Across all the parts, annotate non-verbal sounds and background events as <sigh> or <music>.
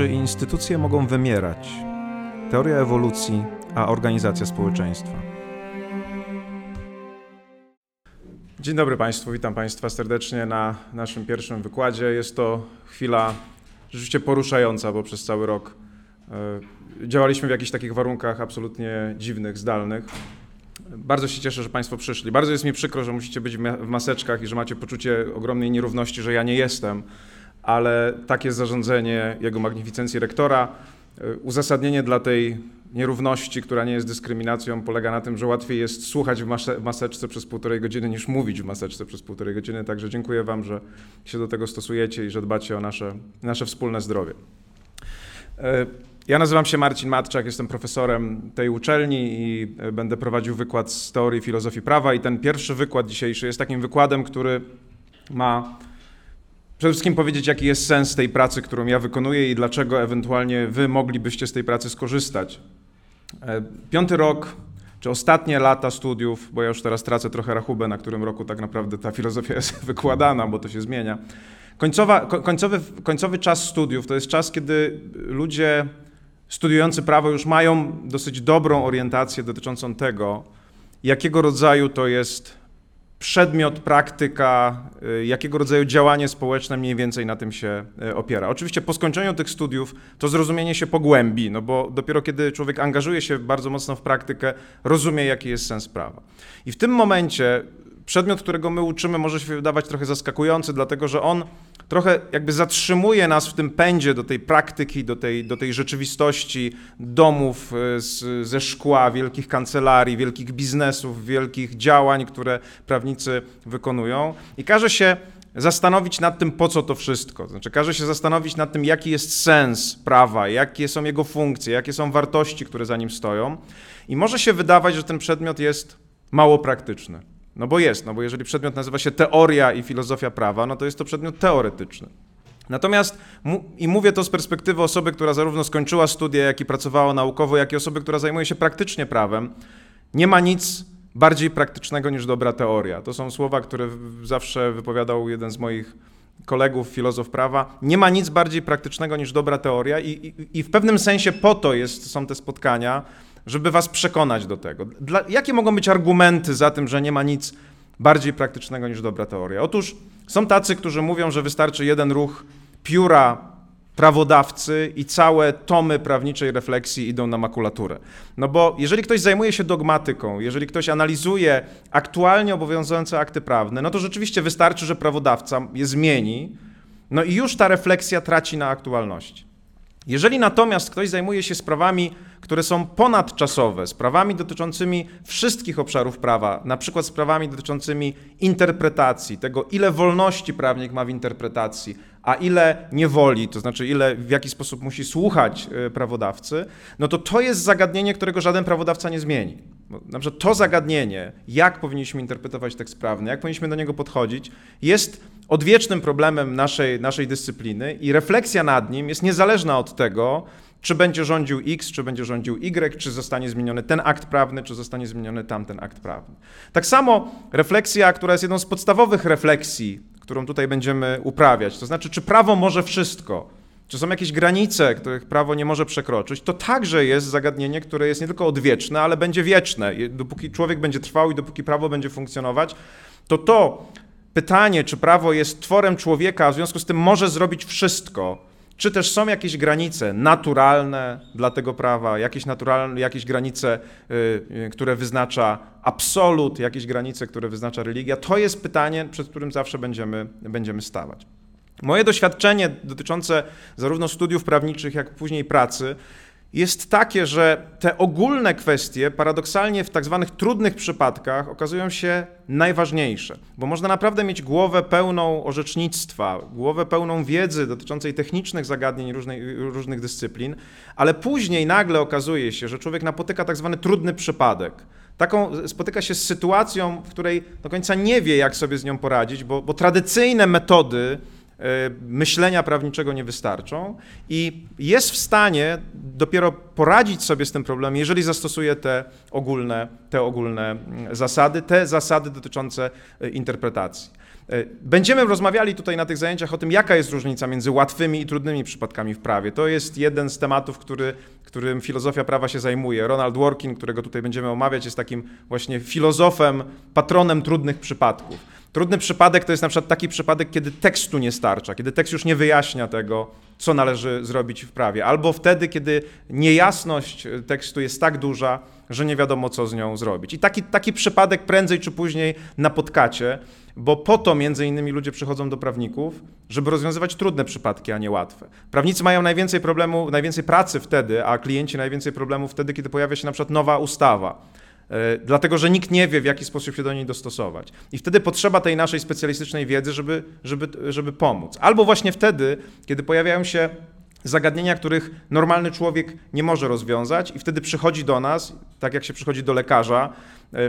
Czy instytucje mogą wymierać? Teoria ewolucji, a organizacja społeczeństwa. Dzień dobry Państwu, witam Państwa serdecznie na naszym pierwszym wykładzie. Jest to chwila rzeczywiście poruszająca, bo przez cały rok e, działaliśmy w jakichś takich warunkach absolutnie dziwnych, zdalnych. Bardzo się cieszę, że Państwo przyszli. Bardzo jest mi przykro, że musicie być w maseczkach i że macie poczucie ogromnej nierówności, że ja nie jestem ale takie zarządzenie jego magnificencji rektora. E, uzasadnienie dla tej nierówności, która nie jest dyskryminacją, polega na tym, że łatwiej jest słuchać w maseczce przez półtorej godziny niż mówić w maseczce przez półtorej godziny. Także dziękuję Wam, że się do tego stosujecie i że dbacie o nasze, nasze wspólne zdrowie. E, ja nazywam się Marcin Matczak, jestem profesorem tej uczelni i e, będę prowadził wykład z teorii filozofii prawa. I ten pierwszy wykład dzisiejszy jest takim wykładem, który ma przede wszystkim powiedzieć, jaki jest sens tej pracy, którą ja wykonuję i dlaczego ewentualnie wy moglibyście z tej pracy skorzystać. E, piąty rok, czy ostatnie lata studiów, bo ja już teraz tracę trochę rachubę, na którym roku tak naprawdę ta filozofia jest <laughs> wykładana, bo to się zmienia. Końcowa, końcowy, końcowy czas studiów to jest czas, kiedy ludzie studiujący prawo już mają dosyć dobrą orientację dotyczącą tego, jakiego rodzaju to jest przedmiot, praktyka, y, jakiego rodzaju działanie społeczne mniej więcej na tym się y, opiera. Oczywiście po skończeniu tych studiów to zrozumienie się pogłębi, no bo dopiero kiedy człowiek angażuje się bardzo mocno w praktykę, rozumie, jaki jest sens prawa. I w tym momencie przedmiot, którego my uczymy, może się wydawać trochę zaskakujący, dlatego że on trochę jakby zatrzymuje nas w tym pędzie do tej praktyki, do tej, do tej rzeczywistości domów e, z, ze szkła, wielkich kancelarii, wielkich biznesów, wielkich działań, które prawnicy wykonują. I każe się zastanowić nad tym, po co to wszystko. Znaczy, każe się zastanowić nad tym, jaki jest sens prawa, jakie są jego funkcje, jakie są wartości, które za nim stoją. I może się wydawać, że ten przedmiot jest mało praktyczny. No bo jest, no bo jeżeli przedmiot nazywa się teoria i filozofia prawa, no to jest to przedmiot teoretyczny. Natomiast, i mówię to z perspektywy osoby, która zarówno skończyła studia, jak i pracowała naukowo, jak i osoby, która zajmuje się praktycznie prawem, nie ma nic bardziej praktycznego niż dobra teoria. To są słowa, które zawsze wypowiadał jeden z moich kolegów, filozof prawa. Nie ma nic bardziej praktycznego niż dobra teoria i, i, i w pewnym sensie po to jest, są te spotkania, żeby was przekonać do tego. Dla, jakie mogą być argumenty za tym, że nie ma nic bardziej praktycznego niż dobra teoria? Otóż są tacy, którzy mówią, że wystarczy jeden ruch pióra prawodawcy i całe tomy prawniczej refleksji idą na makulaturę. No bo jeżeli ktoś zajmuje się dogmatyką, jeżeli ktoś analizuje aktualnie obowiązujące akty prawne, no to rzeczywiście wystarczy, że prawodawca je zmieni, no i już ta refleksja traci na aktualności. Jeżeli natomiast ktoś zajmuje się sprawami które są ponadczasowe, sprawami dotyczącymi wszystkich obszarów prawa, na przykład sprawami dotyczącymi interpretacji, tego ile wolności prawnik ma w interpretacji, a ile niewoli, to znaczy ile, w jaki sposób musi słuchać y, prawodawcy, no to to jest zagadnienie, którego żaden prawodawca nie zmieni. Na przykład to zagadnienie, jak powinniśmy interpretować tekst prawny, jak powinniśmy do niego podchodzić, jest odwiecznym problemem naszej, naszej dyscypliny i refleksja nad nim jest niezależna od tego, czy będzie rządził X, czy będzie rządził Y, czy zostanie zmieniony ten akt prawny, czy zostanie zmieniony tamten akt prawny. Tak samo refleksja, która jest jedną z podstawowych refleksji, którą tutaj będziemy uprawiać, to znaczy, czy prawo może wszystko, czy są jakieś granice, których prawo nie może przekroczyć, to także jest zagadnienie, które jest nie tylko odwieczne, ale będzie wieczne. Dopóki człowiek będzie trwał i dopóki prawo będzie funkcjonować, to to pytanie, czy prawo jest tworem człowieka, a w związku z tym może zrobić wszystko, czy też są jakieś granice naturalne dla tego prawa, jakieś, naturalne, jakieś granice, y, które wyznacza absolut, jakieś granice, które wyznacza religia? To jest pytanie, przed którym zawsze będziemy, będziemy stawać. Moje doświadczenie dotyczące zarówno studiów prawniczych, jak później pracy jest takie, że te ogólne kwestie paradoksalnie w tak zwanych trudnych przypadkach okazują się najważniejsze, bo można naprawdę mieć głowę pełną orzecznictwa, głowę pełną wiedzy dotyczącej technicznych zagadnień różnej, różnych dyscyplin, ale później nagle okazuje się, że człowiek napotyka tak zwany trudny przypadek. Taką spotyka się z sytuacją, w której do końca nie wie, jak sobie z nią poradzić, bo, bo tradycyjne metody myślenia prawniczego nie wystarczą i jest w stanie dopiero poradzić sobie z tym problemem, jeżeli zastosuje te ogólne, te ogólne mm, zasady, te zasady dotyczące interpretacji. E, będziemy rozmawiali tutaj na tych zajęciach o tym, jaka jest różnica między łatwymi i trudnymi przypadkami w prawie. To jest jeden z tematów, który, którym filozofia prawa się zajmuje. Ronald Workin, którego tutaj będziemy omawiać, jest takim właśnie filozofem, patronem trudnych przypadków. Trudny przypadek to jest na przykład taki przypadek, kiedy tekstu nie starcza, kiedy tekst już nie wyjaśnia tego, co należy zrobić w prawie, albo wtedy, kiedy niejasność tekstu jest tak duża, że nie wiadomo, co z nią zrobić. I taki, taki przypadek prędzej czy później napotkacie bo po to między innymi ludzie przychodzą do prawników, żeby rozwiązywać trudne przypadki, a nie łatwe. Prawnicy mają najwięcej problemu, najwięcej pracy wtedy, a klienci najwięcej problemów wtedy, kiedy pojawia się na przykład nowa ustawa. E, dlatego, że nikt nie wie, w jaki sposób się do niej dostosować. I wtedy potrzeba tej naszej specjalistycznej wiedzy, żeby, żeby, żeby pomóc. Albo właśnie wtedy, kiedy pojawiają się zagadnienia, których normalny człowiek nie może rozwiązać, i wtedy przychodzi do nas, tak jak się przychodzi do lekarza,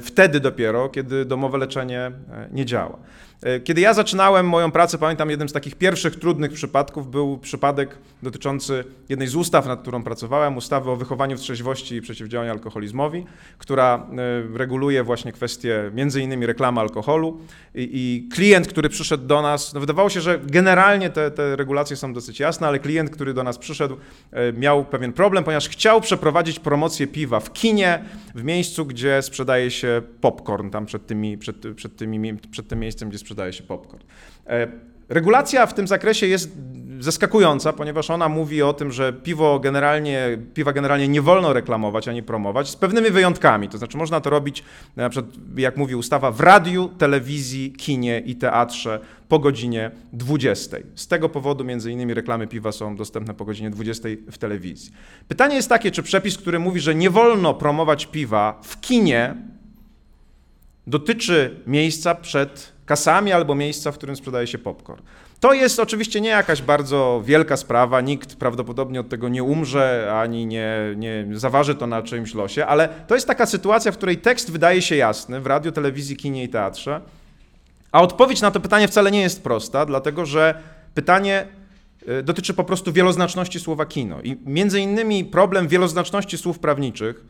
wtedy dopiero, kiedy domowe leczenie e, nie działa. E, kiedy ja zaczynałem moją pracę, pamiętam, jednym z takich pierwszych trudnych przypadków był przypadek dotyczący jednej z ustaw, nad którą pracowałem, ustawy o wychowaniu w trzeźwości i przeciwdziałaniu alkoholizmowi, która reguluje właśnie kwestie między innymi reklamy alkoholu i, i klient, który przyszedł do nas, no wydawało się, że generalnie te, te regulacje są dosyć jasne, ale klient, który do nas przyszedł, miał pewien problem, ponieważ chciał przeprowadzić promocję piwa w kinie, w miejscu, gdzie sprzedaje się popcorn tam przed, tymi, przed, przed, tymi, przed tym miejscem, gdzie sprzedaje się popcorn. E, regulacja w tym zakresie jest zaskakująca, ponieważ ona mówi o tym, że piwo generalnie, piwa generalnie nie wolno reklamować ani promować, z pewnymi wyjątkami. To znaczy można to robić, na przykład, jak mówi ustawa, w radiu, telewizji, kinie i teatrze po godzinie 20. Z tego powodu między innymi reklamy piwa są dostępne po godzinie 20 w telewizji. Pytanie jest takie, czy przepis, który mówi, że nie wolno promować piwa w kinie, dotyczy miejsca przed kasami albo miejsca, w którym sprzedaje się popcorn. To jest oczywiście nie jakaś bardzo wielka sprawa, nikt prawdopodobnie od tego nie umrze, ani nie, nie zaważy to na czyimś losie, ale to jest taka sytuacja, w której tekst wydaje się jasny w radio, telewizji, kinie i teatrze, a odpowiedź na to pytanie wcale nie jest prosta, dlatego że pytanie y, dotyczy po prostu wieloznaczności słowa kino. I między innymi problem wieloznaczności słów prawniczych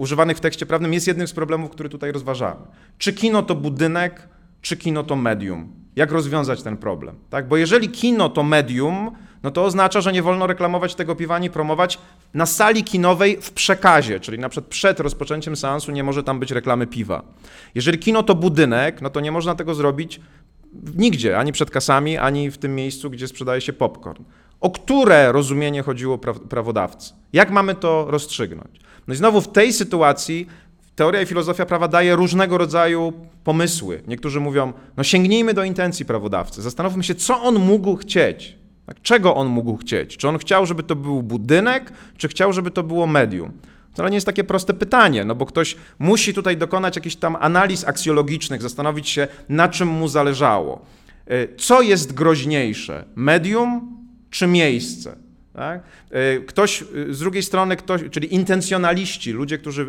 używanych w tekście prawnym jest jednym z problemów, który tutaj rozważamy. Czy kino to budynek, czy kino to medium? Jak rozwiązać ten problem? Tak? Bo jeżeli kino to medium, no to oznacza, że nie wolno reklamować tego piwa ani promować na sali kinowej w przekazie, czyli na przykład przed rozpoczęciem seansu nie może tam być reklamy piwa. Jeżeli kino to budynek, no to nie można tego zrobić nigdzie, ani przed kasami, ani w tym miejscu, gdzie sprzedaje się popcorn. O które rozumienie chodziło prawodawcy? Jak mamy to rozstrzygnąć? No i znowu w tej sytuacji teoria i filozofia prawa daje różnego rodzaju pomysły. Niektórzy mówią, no sięgnijmy do intencji prawodawcy, zastanówmy się, co on mógł chcieć. Tak? Czego on mógł chcieć? Czy on chciał, żeby to był budynek, czy chciał, żeby to było medium? To nie jest takie proste pytanie, no bo ktoś musi tutaj dokonać jakichś tam analiz aksjologicznych, zastanowić się, na czym mu zależało. E, co jest groźniejsze, medium czy miejsce? Tak? E, ktoś e, z drugiej strony, ktoś, czyli intencjonaliści, ludzie, którzy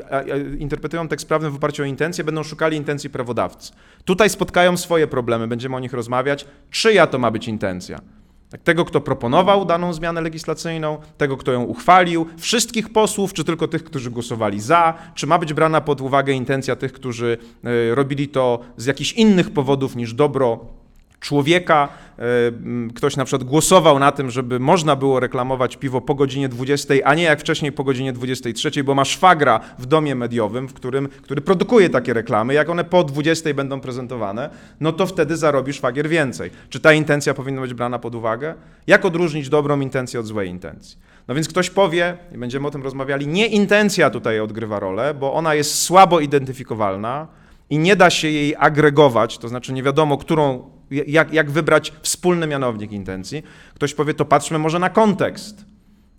interpretują tekst prawny w oparciu o intencje, będą szukali intencji prawodawcy. Tutaj spotkają swoje problemy, będziemy o nich rozmawiać. Czyja to ma być intencja? Tak, tego, kto proponował daną zmianę legislacyjną, tego, kto ją uchwalił, wszystkich posłów, czy tylko tych, którzy głosowali za, czy ma być brana pod uwagę intencja tych, którzy e, robili to z jakichś innych powodów niż dobro człowieka. E, ktoś na przykład głosował na tym, żeby można było reklamować piwo po godzinie 20, a nie jak wcześniej po godzinie 23, bo ma szwagra w domie mediowym, w którym, który produkuje takie reklamy. Jak one po 20 będą prezentowane, no to wtedy zarobi szwagier więcej. Czy ta intencja powinna być brana pod uwagę? Jak odróżnić dobrą intencję od złej intencji? No więc ktoś powie, i będziemy o tym rozmawiali, nie intencja tutaj odgrywa rolę, bo ona jest słabo identyfikowalna i nie da się jej agregować, to znaczy nie wiadomo, którą jak, jak wybrać wspólny mianownik intencji. Ktoś powie, to patrzmy może na kontekst,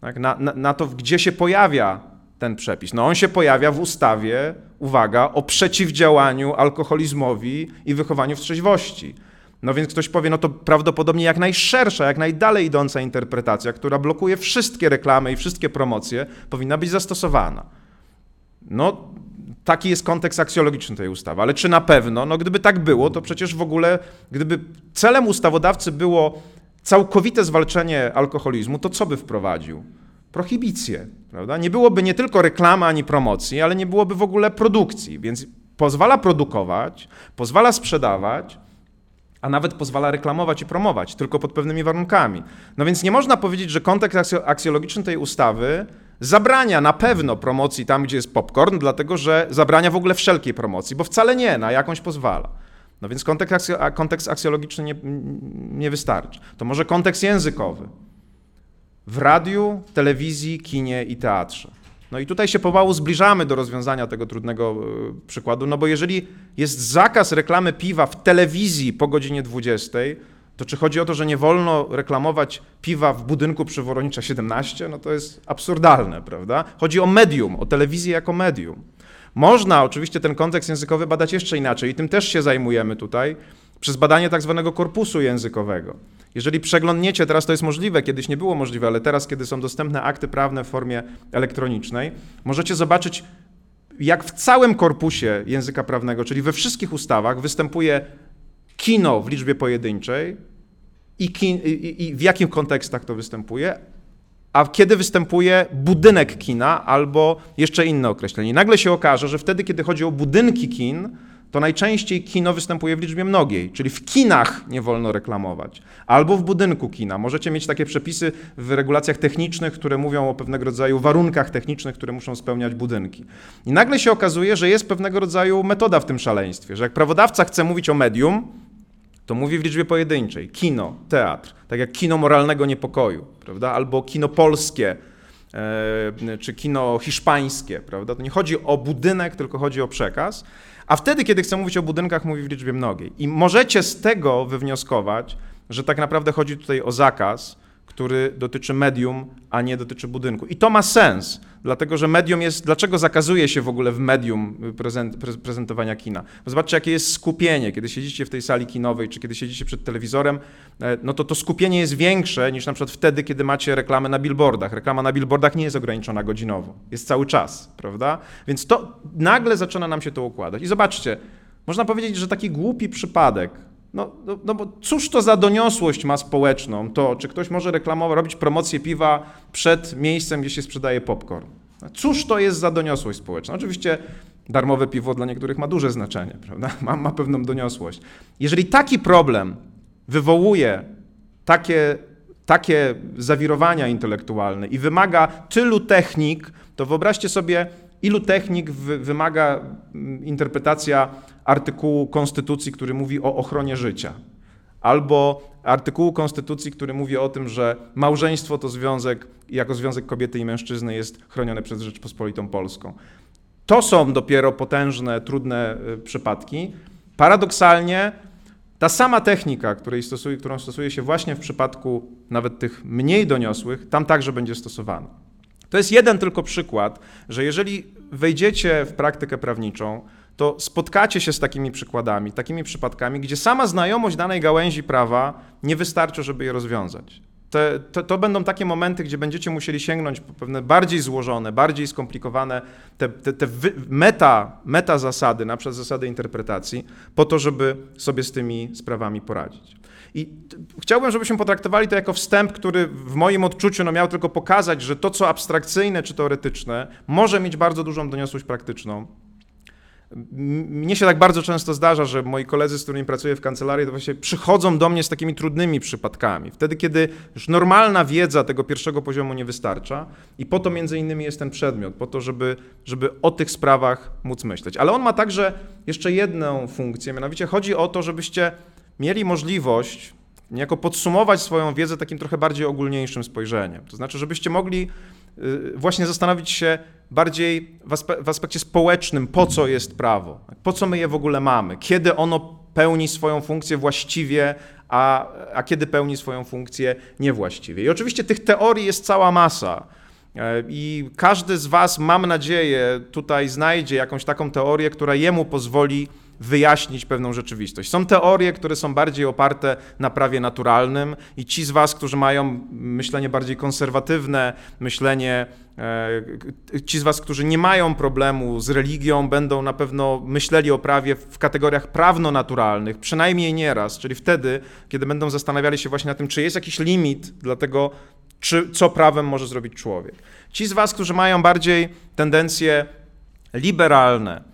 tak? na, na, na to, gdzie się pojawia ten przepis. No on się pojawia w ustawie, uwaga, o przeciwdziałaniu alkoholizmowi i wychowaniu w trzeźwości. No więc ktoś powie, no to prawdopodobnie jak najszersza, jak najdalej idąca interpretacja, która blokuje wszystkie reklamy i wszystkie promocje, powinna być zastosowana. No, Taki jest kontekst aksjologiczny tej ustawy. Ale czy na pewno? No gdyby tak było, to przecież w ogóle, gdyby celem ustawodawcy było całkowite zwalczenie alkoholizmu, to co by wprowadził? Prohibicję, prawda? Nie byłoby nie tylko reklamy ani promocji, ale nie byłoby w ogóle produkcji, więc pozwala produkować, pozwala sprzedawać, a nawet pozwala reklamować i promować, tylko pod pewnymi warunkami. No więc nie można powiedzieć, że kontekst aksjologiczny tej ustawy zabrania na pewno promocji tam, gdzie jest popcorn, dlatego że zabrania w ogóle wszelkiej promocji, bo wcale nie, na jakąś pozwala. No więc kontekst, kontekst aksjologiczny nie, nie wystarczy. To może kontekst językowy. W radiu, telewizji, kinie i teatrze. No i tutaj się pomału zbliżamy do rozwiązania tego trudnego e, przykładu, no bo jeżeli jest zakaz reklamy piwa w telewizji po godzinie 20, to czy chodzi o to, że nie wolno reklamować piwa w budynku przy Woronicza 17? No to jest absurdalne, prawda? Chodzi o medium, o telewizję jako medium. Można oczywiście ten kontekst językowy badać jeszcze inaczej i tym też się zajmujemy tutaj, przez badanie tak zwanego korpusu językowego. Jeżeli przeglądniecie, teraz to jest możliwe, kiedyś nie było możliwe, ale teraz, kiedy są dostępne akty prawne w formie elektronicznej, możecie zobaczyć, jak w całym korpusie języka prawnego, czyli we wszystkich ustawach, występuje kino w liczbie pojedynczej i, i, i w jakich kontekstach to występuje, a kiedy występuje budynek kina albo jeszcze inne określenie. Nagle się okaże, że wtedy, kiedy chodzi o budynki kin, to najczęściej kino występuje w liczbie mnogiej, czyli w kinach nie wolno reklamować, albo w budynku kina. Możecie mieć takie przepisy w regulacjach technicznych, które mówią o pewnego rodzaju warunkach technicznych, które muszą spełniać budynki. I nagle się okazuje, że jest pewnego rodzaju metoda w tym szaleństwie, że jak prawodawca chce mówić o medium, to mówi w liczbie pojedynczej. Kino, teatr, tak jak kino moralnego niepokoju, prawda? albo kino polskie, e, czy kino hiszpańskie, prawda? To nie chodzi o budynek, tylko chodzi o przekaz. A wtedy, kiedy chcę mówić o budynkach, mówi w liczbie mnogiej. I możecie z tego wywnioskować, że tak naprawdę chodzi tutaj o zakaz, który dotyczy medium, a nie dotyczy budynku. I to ma sens, dlatego że medium jest. Dlaczego zakazuje się w ogóle w medium prezent, prezentowania kina? Bo zobaczcie, jakie jest skupienie. Kiedy siedzicie w tej sali kinowej, czy kiedy siedzicie przed telewizorem, e, no to to skupienie jest większe niż na przykład wtedy, kiedy macie reklamę na billboardach. Reklama na billboardach nie jest ograniczona godzinowo, jest cały czas, prawda? Więc to nagle zaczyna nam się to układać. I zobaczcie, można powiedzieć, że taki głupi przypadek, no, no, no, bo cóż to za doniosłość ma społeczną, to czy ktoś może reklamować, robić promocję piwa przed miejscem, gdzie się sprzedaje popcorn? No, cóż to jest za doniosłość społeczna? Oczywiście darmowe piwo dla niektórych ma duże znaczenie, prawda? <laughs> Ma, ma pewną doniosłość. Jeżeli taki problem wywołuje takie, takie zawirowania intelektualne i wymaga tylu technik, to wyobraźcie sobie, ilu technik wymaga mm, interpretacja artykułu Konstytucji, który mówi o ochronie życia, albo artykułu Konstytucji, który mówi o tym, że małżeństwo to związek, jako związek kobiety i mężczyzny jest chronione przez Rzeczpospolitą Polską. To są dopiero potężne, trudne y, przypadki. Paradoksalnie ta sama technika, której stosuje, którą stosuje się właśnie w przypadku nawet tych mniej doniosłych, tam także będzie stosowana. To jest jeden tylko przykład, że jeżeli wejdziecie w praktykę prawniczą, to spotkacie się z takimi przykładami, takimi przypadkami, gdzie sama znajomość danej gałęzi prawa nie wystarczy, żeby je rozwiązać. Te, to, to, będą takie momenty, gdzie będziecie musieli sięgnąć po pewne bardziej złożone, bardziej skomplikowane te, te, te meta, meta zasady, na przykład zasady interpretacji, po to, żeby sobie z tymi sprawami poradzić. I chciałbym, żebyśmy potraktowali to jako wstęp, który w moim odczuciu no, miał tylko pokazać, że to, co abstrakcyjne czy teoretyczne, może mieć bardzo dużą doniosłość praktyczną. Mnie się tak bardzo często zdarza, że moi koledzy, z którymi pracuję w kancelarii, to właśnie przychodzą do mnie z takimi trudnymi przypadkami. Wtedy, kiedy już normalna wiedza tego pierwszego poziomu nie wystarcza i po to między innymi jest ten przedmiot, po to, żeby, żeby o tych sprawach móc myśleć. Ale on ma także jeszcze jedną funkcję, mianowicie chodzi o to, żebyście mieli możliwość niejako podsumować swoją wiedzę takim trochę bardziej ogólniejszym spojrzeniem. To znaczy, żebyście mogli y, właśnie zastanowić się bardziej w, aspe w aspekcie społecznym, po co jest prawo, po co my je w ogóle mamy, kiedy ono pełni swoją funkcję właściwie, a, a kiedy pełni swoją funkcję niewłaściwie. I oczywiście tych teorii jest cała masa. E, I każdy z Was, mam nadzieję, tutaj znajdzie jakąś taką teorię, która jemu pozwoli wyjaśnić pewną rzeczywistość. Są teorie, które są bardziej oparte na prawie naturalnym i ci z was, którzy mają myślenie bardziej konserwatywne, myślenie e, Ci z Was, którzy nie mają problemu z religią, będą na pewno myśleli o prawie w kategoriach prawno-naturalnych, przynajmniej nieraz, czyli wtedy, kiedy będą zastanawiali się właśnie na tym, czy jest jakiś limit dla tego, czy, co prawem może zrobić człowiek. Ci z Was, którzy mają bardziej tendencje liberalne,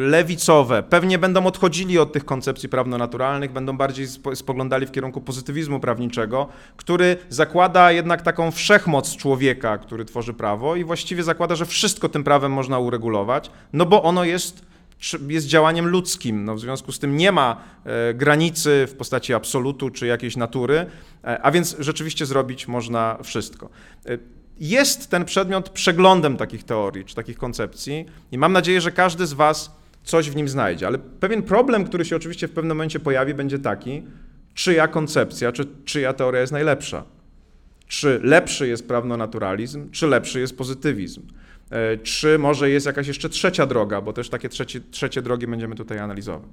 lewicowe, pewnie będą odchodzili od tych koncepcji prawno-naturalnych, będą bardziej spoglądali w kierunku pozytywizmu prawniczego, który zakłada jednak taką wszechmoc człowieka, który tworzy prawo i właściwie zakłada, że wszystko tym prawem można uregulować, no bo ono jest jest działaniem ludzkim. No, w związku z tym nie ma e, granicy w postaci absolutu czy jakiejś natury, e, a więc rzeczywiście zrobić można wszystko. Jest ten przedmiot przeglądem takich teorii czy takich koncepcji i mam nadzieję, że każdy z Was coś w nim znajdzie. Ale pewien problem, który się oczywiście w pewnym momencie pojawi, będzie taki, czyja koncepcja, czy czyja teoria jest najlepsza. Czy lepszy jest prawnonaturalizm, czy lepszy jest pozytywizm. E, czy może jest jakaś jeszcze trzecia droga, bo też takie trzecie, trzecie drogi będziemy tutaj analizować.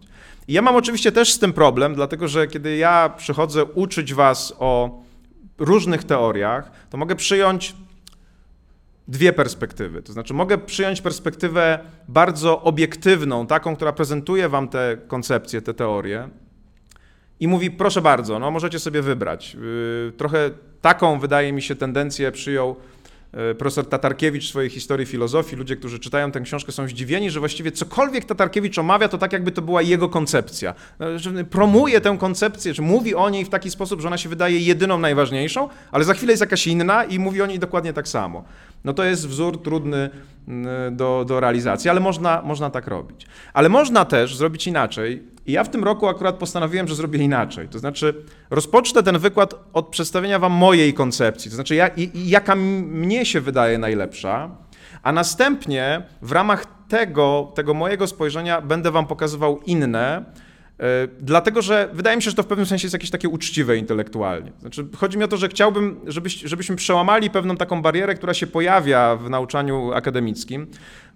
I ja mam oczywiście też z tym problem, dlatego że kiedy ja przychodzę uczyć Was o różnych teoriach, to mogę przyjąć dwie perspektywy. To znaczy, mogę przyjąć perspektywę bardzo obiektywną, taką, która prezentuje Wam te koncepcje, te teorie i mówi: proszę bardzo, no możecie sobie wybrać. Y, trochę taką, wydaje mi się, tendencję przyjął E, profesor Tatarkiewicz w swojej historii filozofii, ludzie, którzy czytają tę książkę, są zdziwieni, że właściwie cokolwiek Tatarkiewicz omawia, to tak jakby to była jego koncepcja. Że promuje tę koncepcję, że mówi o niej w taki sposób, że ona się wydaje jedyną, najważniejszą, ale za chwilę jest jakaś inna i mówi o niej dokładnie tak samo. No to jest wzór trudny mm, do, do realizacji, ale można, można tak robić. Ale można też zrobić inaczej i ja w tym roku akurat postanowiłem, że zrobię inaczej. To znaczy, rozpocznę ten wykład od przedstawienia Wam mojej koncepcji, to znaczy, jak, jaka mnie się wydaje najlepsza, a następnie w ramach tego, tego mojego spojrzenia będę Wam pokazywał inne, dlatego, że wydaje mi się, że to w pewnym sensie jest jakieś takie uczciwe intelektualnie. Znaczy, chodzi mi o to, że chciałbym, żebyś, żebyśmy przełamali pewną taką barierę, która się pojawia w nauczaniu akademickim.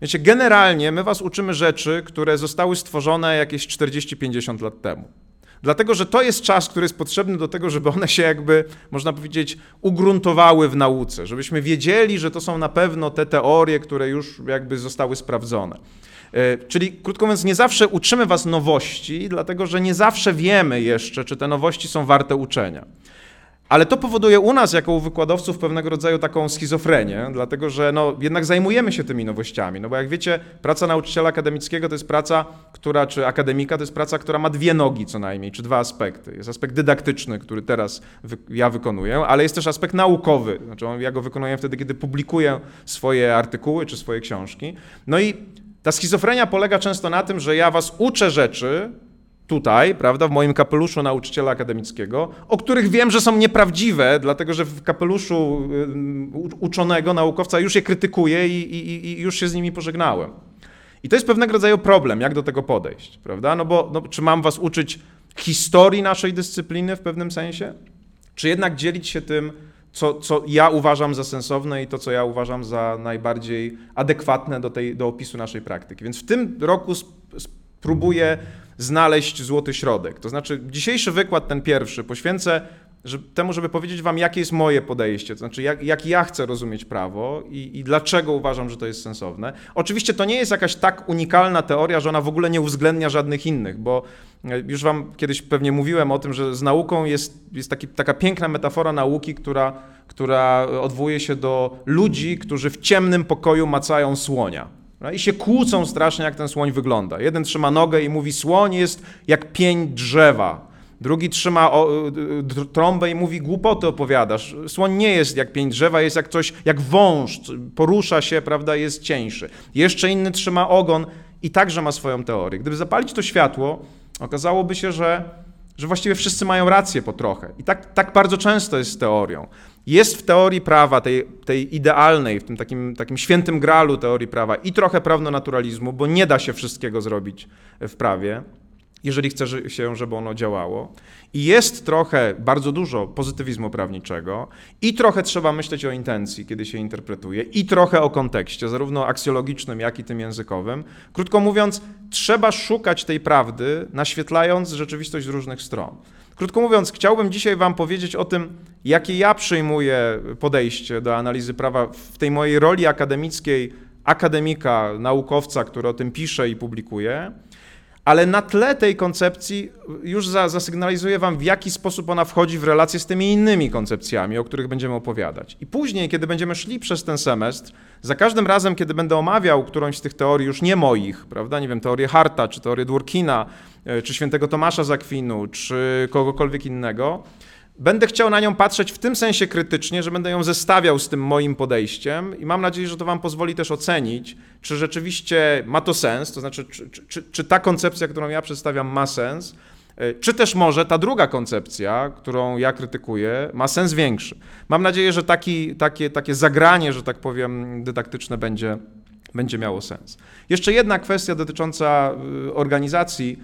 Wiecie, generalnie my was uczymy rzeczy, które zostały stworzone jakieś 40-50 lat temu. Dlatego, że to jest czas, który jest potrzebny do tego, żeby one się jakby, można powiedzieć, ugruntowały w nauce, żebyśmy wiedzieli, że to są na pewno te teorie, które już jakby zostały sprawdzone. E, czyli krótko mówiąc, nie zawsze uczymy was nowości, dlatego że nie zawsze wiemy jeszcze, czy te nowości są warte uczenia. Ale to powoduje u nas, jako u wykładowców, pewnego rodzaju taką schizofrenię, dlatego że no, jednak zajmujemy się tymi nowościami. No bo jak wiecie, praca nauczyciela akademickiego to jest praca, która, czy akademika to jest praca, która ma dwie nogi co najmniej, czy dwa aspekty. Jest aspekt dydaktyczny, który teraz wy, ja wykonuję, ale jest też aspekt naukowy. Znaczy ja go wykonuję wtedy, kiedy publikuję swoje artykuły czy swoje książki. No i ta schizofrenia polega często na tym, że ja was uczę rzeczy tutaj, prawda, w moim kapeluszu nauczyciela akademickiego, o których wiem, że są nieprawdziwe, dlatego że w kapeluszu y, uczonego naukowca już je krytykuję i, i, i już się z nimi pożegnałem. I to jest pewnego rodzaju problem, jak do tego podejść, prawda? No bo no, czy mam was uczyć historii naszej dyscypliny w pewnym sensie? Czy jednak dzielić się tym, co, co ja uważam za sensowne i to, co ja uważam za najbardziej adekwatne do, tej, do opisu naszej praktyki. Więc w tym roku spróbuję znaleźć złoty środek. To znaczy, dzisiejszy wykład, ten pierwszy, poświęcę temu, żeby powiedzieć Wam, jakie jest moje podejście, to znaczy, jak, jak ja chcę rozumieć prawo i, i, dlaczego uważam, że to jest sensowne. Oczywiście to nie jest jakaś tak unikalna teoria, że ona w ogóle nie uwzględnia żadnych innych, bo e, już Wam kiedyś pewnie mówiłem o tym, że z nauką jest, jest taki, taka piękna metafora nauki, która, która odwołuje się do ludzi, którzy w ciemnym pokoju macają słonia. No I się kłócą strasznie, jak ten słoń wygląda. Jeden trzyma nogę i mówi: Słoń jest jak pień drzewa. Drugi trzyma o, trąbę i mówi, głupoty opowiadasz. Słoń nie jest jak pień drzewa, jest jak coś, jak wąż, porusza się, prawda, jest cieńszy. Jeszcze inny trzyma ogon i także ma swoją teorię. Gdyby zapalić to światło, okazałoby się, że, że właściwie wszyscy mają rację po trochę. I tak, tak bardzo często jest z teorią. Jest w teorii prawa, tej, tej idealnej, w tym takim, takim świętym gralu teorii prawa i trochę prawnonaturalizmu, bo nie da się wszystkiego zrobić w prawie. Jeżeli chce się, żeby ono działało. I jest trochę, bardzo dużo pozytywizmu prawniczego, i trochę trzeba myśleć o intencji, kiedy się interpretuje, i trochę o kontekście, zarówno aksjologicznym, jak i tym językowym. Krótko mówiąc, trzeba szukać tej prawdy, naświetlając rzeczywistość z różnych stron. Krótko mówiąc, chciałbym dzisiaj Wam powiedzieć o tym, jakie ja przyjmuję podejście do analizy prawa w tej mojej roli akademickiej, akademika, naukowca, który o tym pisze i publikuje ale na tle tej koncepcji już za, zasygnalizuję Wam, w jaki sposób ona wchodzi w relacje z tymi innymi koncepcjami, o których będziemy opowiadać. I później, kiedy będziemy szli przez ten semestr, za każdym razem, kiedy będę omawiał którąś z tych teorii, już nie moich, prawda, nie wiem, teorię Harta, czy teorię Dworkina, e, czy świętego Tomasza Zakwinu, czy kogokolwiek innego, Będę chciał na nią patrzeć w tym sensie krytycznie, że będę ją zestawiał z tym moim podejściem i mam nadzieję, że to Wam pozwoli też ocenić, czy rzeczywiście ma to sens, to znaczy, czy, czy, czy ta koncepcja, którą ja przedstawiam, ma sens, e, czy też może ta druga koncepcja, którą ja krytykuję, ma sens większy. Mam nadzieję, że taki, takie, takie zagranie, że tak powiem, dydaktyczne będzie, będzie miało sens. Jeszcze jedna kwestia dotycząca y, organizacji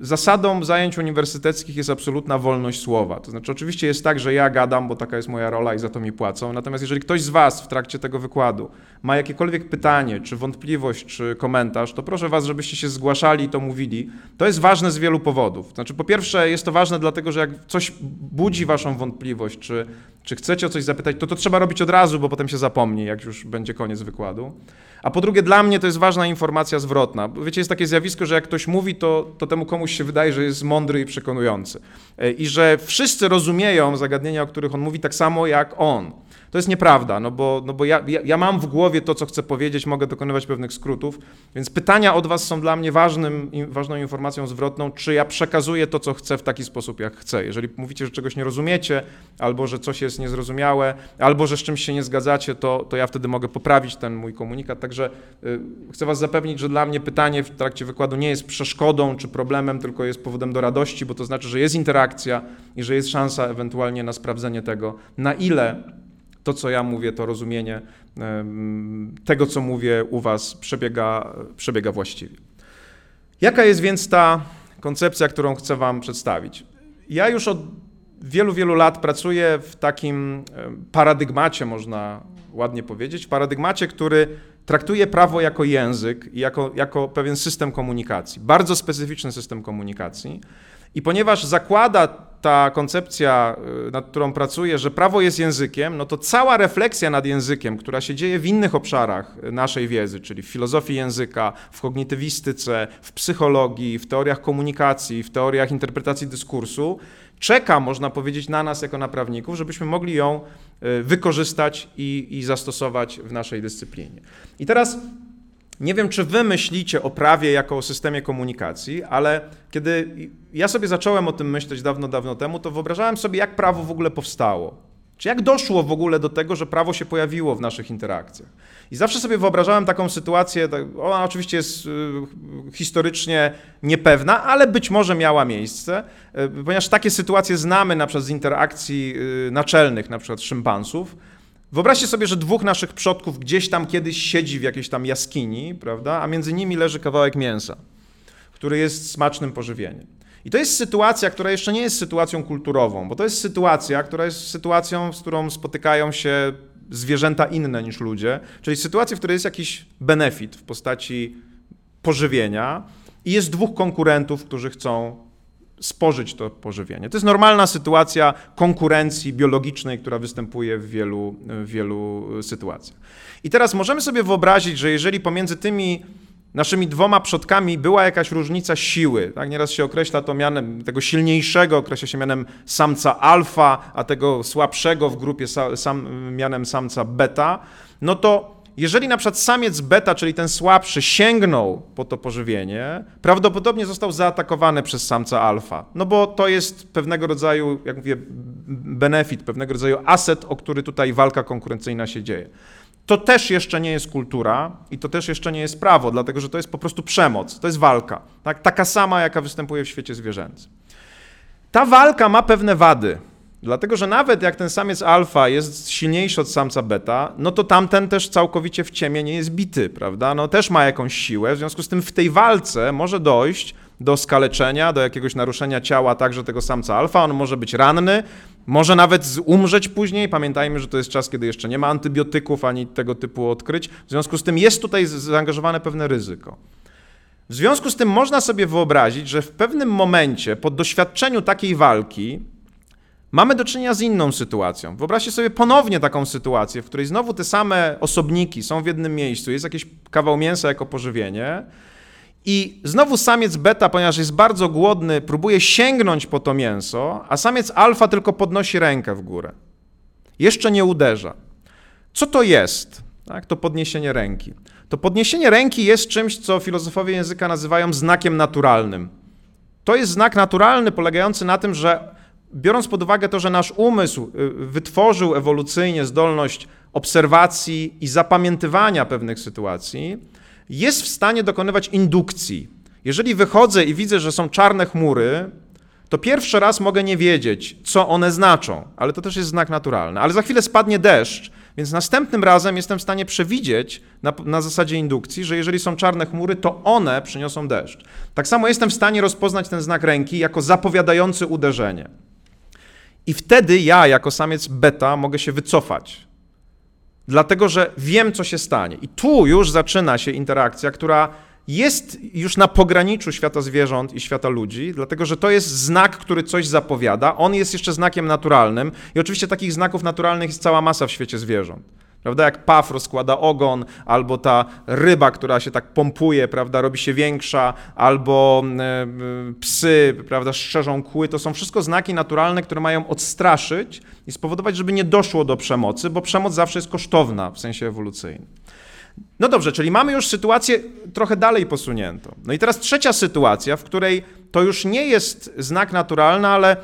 zasadą zajęć uniwersyteckich jest absolutna wolność słowa. To znaczy, oczywiście jest tak, że ja gadam, bo taka jest moja rola i za to mi płacą. Natomiast jeżeli ktoś z Was w trakcie tego wykładu ma jakiekolwiek pytanie, czy wątpliwość, czy komentarz, to proszę Was, żebyście się zgłaszali i to mówili. To jest ważne z wielu powodów. Znaczy, po pierwsze, jest to ważne dlatego, że jak coś budzi Waszą wątpliwość, czy, czy chcecie o coś zapytać, to to trzeba robić od razu, bo potem się zapomni, jak już będzie koniec wykładu. A po drugie, dla mnie to jest ważna informacja zwrotna. Wiecie, jest takie zjawisko, że jak ktoś mówi, to, to temu komuś się wydaje, że jest mądry i przekonujący. E, I że wszyscy rozumieją zagadnienia, o których on mówi, tak samo jak on. To jest nieprawda, no bo, no bo ja, ja, ja, mam w głowie to, co chcę powiedzieć, mogę dokonywać pewnych skrótów, więc pytania od Was są dla mnie ważnym, ważną informacją zwrotną, czy ja przekazuję to, co chcę w taki sposób, jak chcę. Jeżeli mówicie, że czegoś nie rozumiecie, albo że coś jest niezrozumiałe, albo że z czymś się nie zgadzacie, to, to ja wtedy mogę poprawić ten mój komunikat. Także y, chcę Was zapewnić, że dla mnie pytanie w trakcie wykładu nie jest przeszkodą czy problemem, tylko jest powodem do radości, bo to znaczy, że jest interakcja i że jest szansa ewentualnie na sprawdzenie tego, na ile to, co ja mówię, to rozumienie tego, co mówię u Was przebiega, przebiega właściwie. Jaka jest więc ta koncepcja, którą chcę Wam przedstawić? Ja już od wielu, wielu lat pracuję w takim paradygmacie, można ładnie powiedzieć, paradygmacie, który traktuje prawo jako język i jako, jako pewien system komunikacji, bardzo specyficzny system komunikacji. I ponieważ zakłada ta koncepcja, y, nad którą pracuję, że prawo jest językiem, no to cała refleksja nad językiem, która się dzieje w innych obszarach naszej wiedzy, czyli w filozofii języka, w kognitywistyce, w psychologii, w teoriach komunikacji, w teoriach interpretacji dyskursu, czeka, można powiedzieć, na nas jako na prawników, żebyśmy mogli ją y, wykorzystać i, i zastosować w naszej dyscyplinie. I teraz nie wiem, czy wy myślicie o prawie jako o systemie komunikacji, ale kiedy ja sobie zacząłem o tym myśleć dawno, dawno temu, to wyobrażałem sobie, jak prawo w ogóle powstało. Czy jak doszło w ogóle do tego, że prawo się pojawiło w naszych interakcjach? I zawsze sobie wyobrażałem taką sytuację, ona oczywiście jest y, historycznie niepewna, ale być może miała miejsce, y, ponieważ takie sytuacje znamy na przykład z interakcji y, naczelnych, na przykład szympansów, Wyobraźcie sobie, że dwóch naszych przodków gdzieś tam kiedyś siedzi w jakiejś tam jaskini, prawda, a między nimi leży kawałek mięsa, który jest smacznym pożywieniem. I to jest sytuacja, która jeszcze nie jest sytuacją kulturową, bo to jest sytuacja, która jest sytuacją, z którą spotykają się zwierzęta inne niż ludzie, czyli sytuacja, w której jest jakiś benefit w postaci pożywienia i jest dwóch konkurentów, którzy chcą spożyć to pożywienie. To jest normalna sytuacja konkurencji biologicznej, która występuje w wielu, w wielu sytuacjach. I teraz możemy sobie wyobrazić, że jeżeli pomiędzy tymi naszymi dwoma przodkami była jakaś różnica siły, tak? nieraz się określa to mianem tego silniejszego, określa się mianem samca alfa, a tego słabszego w grupie sam, mianem samca beta, no to jeżeli na przykład samiec beta, czyli ten słabszy, sięgnął po to pożywienie, prawdopodobnie został zaatakowany przez samca alfa. No bo to jest pewnego rodzaju, jak mówię, benefit, pewnego rodzaju aset, o który tutaj walka konkurencyjna się dzieje. To też jeszcze nie jest kultura i to też jeszcze nie jest prawo, dlatego że to jest po prostu przemoc, to jest walka. Tak? Taka sama, jaka występuje w świecie zwierzęcym. Ta walka ma pewne wady. Dlatego, że nawet jak ten samiec alfa jest silniejszy od samca beta, no to tamten też całkowicie w ciemię nie jest bity, prawda? No też ma jakąś siłę, w związku z tym w tej walce może dojść do skaleczenia, do jakiegoś naruszenia ciała także tego samca alfa. On może być ranny, może nawet umrzeć później. Pamiętajmy, że to jest czas, kiedy jeszcze nie ma antybiotyków ani tego typu odkryć. W związku z tym jest tutaj zaangażowane pewne ryzyko. W związku z tym można sobie wyobrazić, że w pewnym momencie, po doświadczeniu takiej walki, mamy do czynienia z inną sytuacją. Wyobraźcie sobie ponownie taką sytuację, w której znowu te same osobniki są w jednym miejscu, jest jakiś kawał mięsa jako pożywienie. I znowu samiec beta, ponieważ jest bardzo głodny, próbuje sięgnąć po to mięso, a samiec alfa tylko podnosi rękę w górę. Jeszcze nie uderza. Co to jest? Tak, to podniesienie ręki. To podniesienie ręki jest czymś, co filozofowie języka nazywają znakiem naturalnym. To jest znak naturalny polegający na tym, że biorąc pod uwagę to, że nasz umysł y, wytworzył ewolucyjnie zdolność obserwacji i zapamiętywania pewnych sytuacji, jest w stanie dokonywać indukcji. Jeżeli wychodzę i widzę, że są czarne chmury, to pierwszy raz mogę nie wiedzieć, co one znaczą, ale to też jest znak naturalny. Ale za chwilę spadnie deszcz, więc następnym razem jestem w stanie przewidzieć na, na, zasadzie indukcji, że jeżeli są czarne chmury, to one przyniosą deszcz. Tak samo jestem w stanie rozpoznać ten znak ręki jako zapowiadający uderzenie. I wtedy ja, jako samiec beta, mogę się wycofać. Dlatego, że wiem, co się stanie. I tu już zaczyna się interakcja, która jest już na pograniczu świata zwierząt i świata ludzi, dlatego że to jest znak, który coś zapowiada. On jest jeszcze znakiem naturalnym i oczywiście takich znaków naturalnych jest cała masa w świecie zwierząt. Prawda, jak paw rozkłada ogon, albo ta ryba, która się tak pompuje, prawda, robi się większa, albo e, psy, prawda, szczerzą kły, to są wszystko znaki naturalne, które mają odstraszyć i spowodować, żeby nie doszło do przemocy, bo przemoc zawsze jest kosztowna w sensie ewolucyjnym. No dobrze, czyli mamy już sytuację trochę dalej posuniętą. No i teraz trzecia sytuacja, w której to już nie jest znak naturalny, ale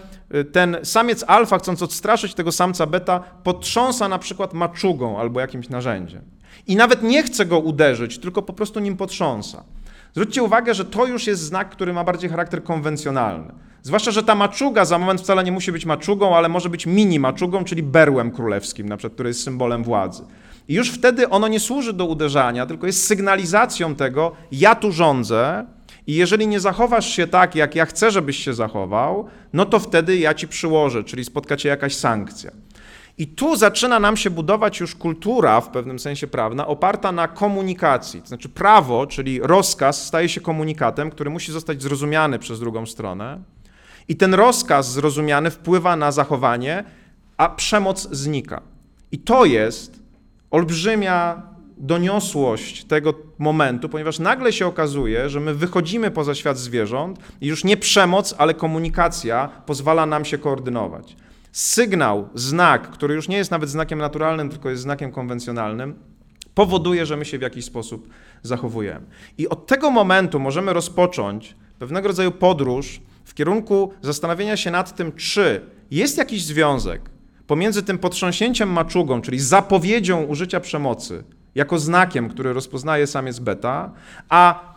ten samiec alfa, chcąc odstraszyć tego samca beta, potrząsa na przykład maczugą albo jakimś narzędziem. I nawet nie chce go uderzyć, tylko po prostu nim potrząsa. Zwróćcie uwagę, że to już jest znak, który ma bardziej charakter konwencjonalny. Zwłaszcza, że ta maczuga za moment wcale nie musi być maczugą, ale może być mini maczugą, czyli berłem królewskim, na przykład, który jest symbolem władzy. I już wtedy ono nie służy do uderzania, tylko jest sygnalizacją tego, ja tu rządzę i jeżeli nie zachowasz się tak, jak ja chcę, żebyś się zachował, no to wtedy ja ci przyłożę, czyli spotka cię jakaś sankcja. I tu zaczyna nam się budować już kultura, w pewnym sensie prawna, oparta na komunikacji. To znaczy prawo, czyli rozkaz, staje się komunikatem, który musi zostać zrozumiany przez drugą stronę. I ten rozkaz zrozumiany wpływa na zachowanie, a przemoc znika. I to jest olbrzymia doniosłość tego momentu, ponieważ nagle się okazuje, że my wychodzimy poza świat zwierząt i już nie przemoc, ale komunikacja pozwala nam się koordynować. Sygnał, znak, który już nie jest nawet znakiem naturalnym, tylko jest znakiem konwencjonalnym, powoduje, że my się w jakiś sposób zachowujemy. I od tego momentu możemy rozpocząć pewnego rodzaju podróż w kierunku zastanowienia się nad tym, czy jest jakiś związek pomiędzy tym potrząśnięciem maczugą, czyli zapowiedzią użycia przemocy, jako znakiem, który rozpoznaje samiec beta, a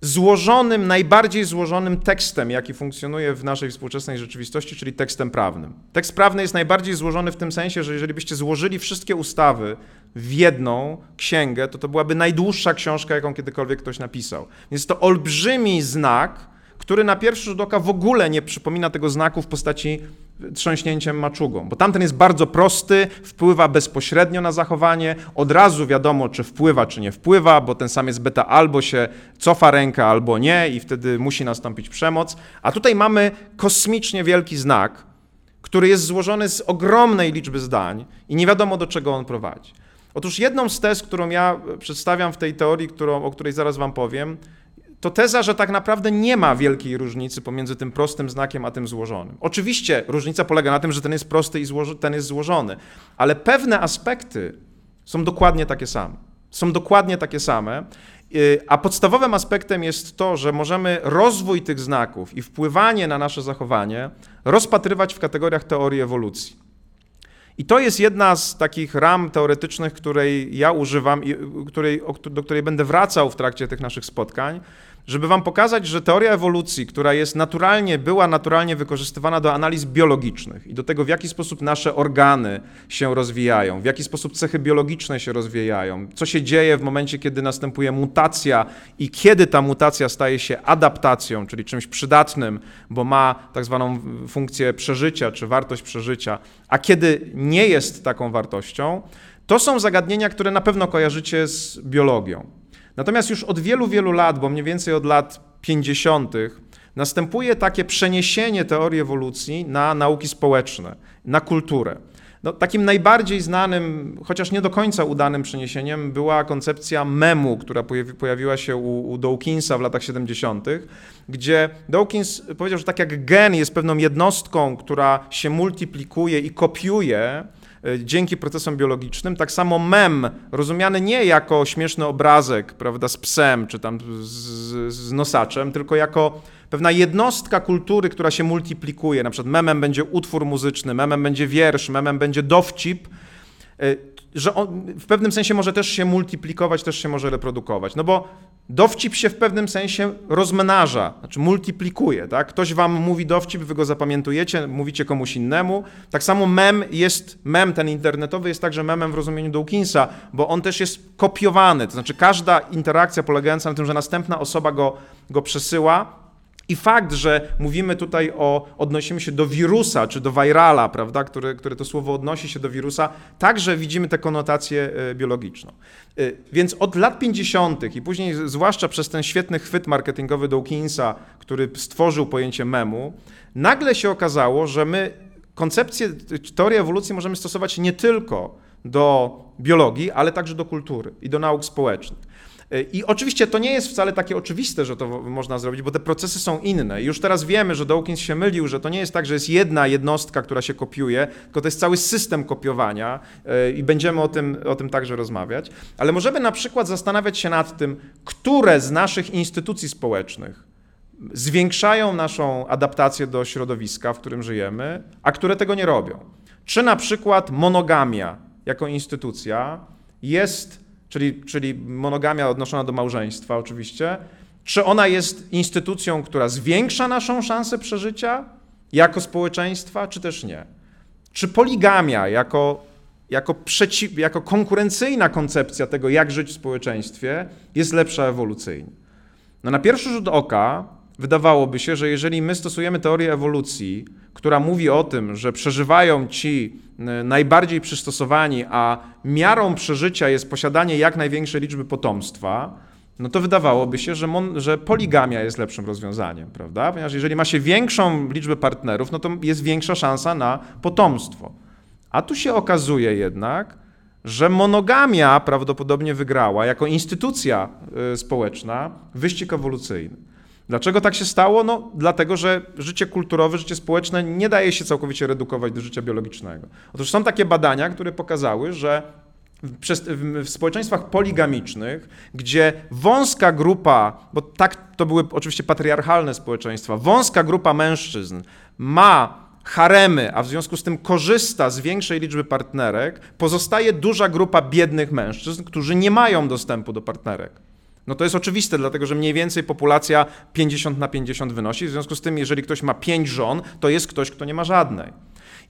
złożonym, najbardziej złożonym tekstem, jaki funkcjonuje w naszej współczesnej rzeczywistości, czyli tekstem prawnym. Tekst prawny jest najbardziej złożony w tym sensie, że jeżeli byście złożyli wszystkie ustawy w jedną księgę, to to byłaby najdłuższa książka, jaką kiedykolwiek ktoś napisał. Więc to olbrzymi znak, który na pierwszy rzut oka w ogóle nie przypomina tego znaku w postaci trząśnięciem maczugą, bo tamten jest bardzo prosty, wpływa bezpośrednio na zachowanie, od razu wiadomo, czy wpływa, czy nie wpływa, bo ten sam jest beta albo się cofa ręka, albo nie i wtedy musi nastąpić przemoc, a tutaj mamy kosmicznie wielki znak, który jest złożony z ogromnej liczby zdań i nie wiadomo, do czego on prowadzi. Otóż jedną z tez, którą ja przedstawiam w tej teorii, którą, o której zaraz wam powiem, to teza, że tak naprawdę nie ma wielkiej różnicy pomiędzy tym prostym znakiem a tym złożonym. Oczywiście różnica polega na tym, że ten jest prosty i ten jest złożony, ale pewne aspekty są dokładnie takie same. Są dokładnie takie same. Y, a podstawowym aspektem jest to, że możemy rozwój tych znaków i wpływanie na nasze zachowanie rozpatrywać w kategoriach teorii ewolucji. I to jest jedna z takich ram teoretycznych, której ja używam i której, do której będę wracał w trakcie tych naszych spotkań, żeby wam pokazać, że teoria ewolucji, która jest naturalnie, była naturalnie wykorzystywana do analiz biologicznych i do tego, w jaki sposób nasze organy się rozwijają, w jaki sposób cechy biologiczne się rozwijają, co się dzieje w momencie, kiedy następuje mutacja i kiedy ta mutacja staje się adaptacją, czyli czymś przydatnym, bo ma tak zwaną funkcję przeżycia czy wartość przeżycia, a kiedy nie jest taką wartością, to są zagadnienia, które na pewno kojarzycie z biologią. Natomiast już od wielu, wielu lat, bo mniej więcej od lat 50., następuje takie przeniesienie teorii ewolucji na nauki społeczne, na kulturę. No, takim najbardziej znanym, chociaż nie do końca udanym przeniesieniem była koncepcja memu, która pojawiła się u, u Dawkinsa w latach 70., gdzie Dawkins powiedział, że tak jak gen jest pewną jednostką, która się multiplikuje i kopiuje, dzięki procesom biologicznym. Tak samo mem, rozumiany nie jako śmieszny obrazek, prawda, z psem czy tam z, z nosaczem, tylko jako pewna jednostka kultury, która się multiplikuje. Na przykład memem będzie utwór muzyczny, memem będzie wiersz, memem będzie dowcip, e, że on w pewnym sensie może też się multiplikować, też się może reprodukować. No bo dowcip się w pewnym sensie rozmnaża, znaczy multiplikuje. Tak? Ktoś wam mówi dowcip, wy go zapamiętujecie, mówicie komuś innemu. Tak samo mem jest, mem ten internetowy jest także memem w rozumieniu Dawkinsa, bo on też jest kopiowany. To znaczy każda interakcja polegająca na tym, że następna osoba go, go przesyła, i fakt, że mówimy tutaj o, odnosimy się do wirusa, czy do virala, prawda, które, które to słowo odnosi się do wirusa, także widzimy tę konotację e, biologiczną. E, więc od lat 50. i później zwłaszcza przez ten świetny chwyt marketingowy Dawkinsa, który stworzył pojęcie memu, nagle się okazało, że my koncepcję, teorię ewolucji możemy stosować nie tylko do biologii, ale także do kultury i do nauk społecznych. I oczywiście to nie jest wcale takie oczywiste, że to można zrobić, bo te procesy są inne. Już teraz wiemy, że Dawkins się mylił, że to nie jest tak, że jest jedna jednostka, która się kopiuje, tylko to jest cały system kopiowania e, i będziemy o tym, o tym także rozmawiać. Ale możemy na przykład zastanawiać się nad tym, które z naszych instytucji społecznych zwiększają naszą adaptację do środowiska, w którym żyjemy, a które tego nie robią. Czy na przykład monogamia jako instytucja jest czyli, czyli monogamia odnoszona do małżeństwa oczywiście, czy ona jest instytucją, która zwiększa naszą szansę przeżycia jako społeczeństwa, czy też nie? Czy poligamia jako, jako, przeciw, jako konkurencyjna koncepcja tego, jak żyć w społeczeństwie, jest lepsza ewolucyjnie? No na pierwszy rzut oka wydawałoby się, że jeżeli my stosujemy teorię ewolucji, która mówi o tym, że przeżywają ci e, najbardziej przystosowani, a miarą przeżycia jest posiadanie jak największej liczby potomstwa, no to wydawałoby się, że, mon, że poligamia jest lepszym rozwiązaniem, prawda? Ponieważ jeżeli ma się większą liczbę partnerów, no to jest większa szansa na potomstwo. A tu się okazuje jednak, że monogamia prawdopodobnie wygrała jako instytucja e, społeczna wyścig ewolucyjny. Dlaczego tak się stało? No, dlatego, że życie kulturowe, życie społeczne nie daje się całkowicie redukować do życia biologicznego. Otóż są takie badania, które pokazały, że w, społeczeństwach poligamicznych, gdzie wąska grupa, bo tak to były oczywiście patriarchalne społeczeństwa, wąska grupa mężczyzn ma haremy, a w związku z tym korzysta z większej liczby partnerek, pozostaje duża grupa biednych mężczyzn, którzy nie mają dostępu do partnerek. No to jest oczywiste, dlatego że mniej więcej populacja 50 na 50 wynosi. W związku z tym, jeżeli ktoś ma pięć żon, to jest ktoś, kto nie ma żadnej.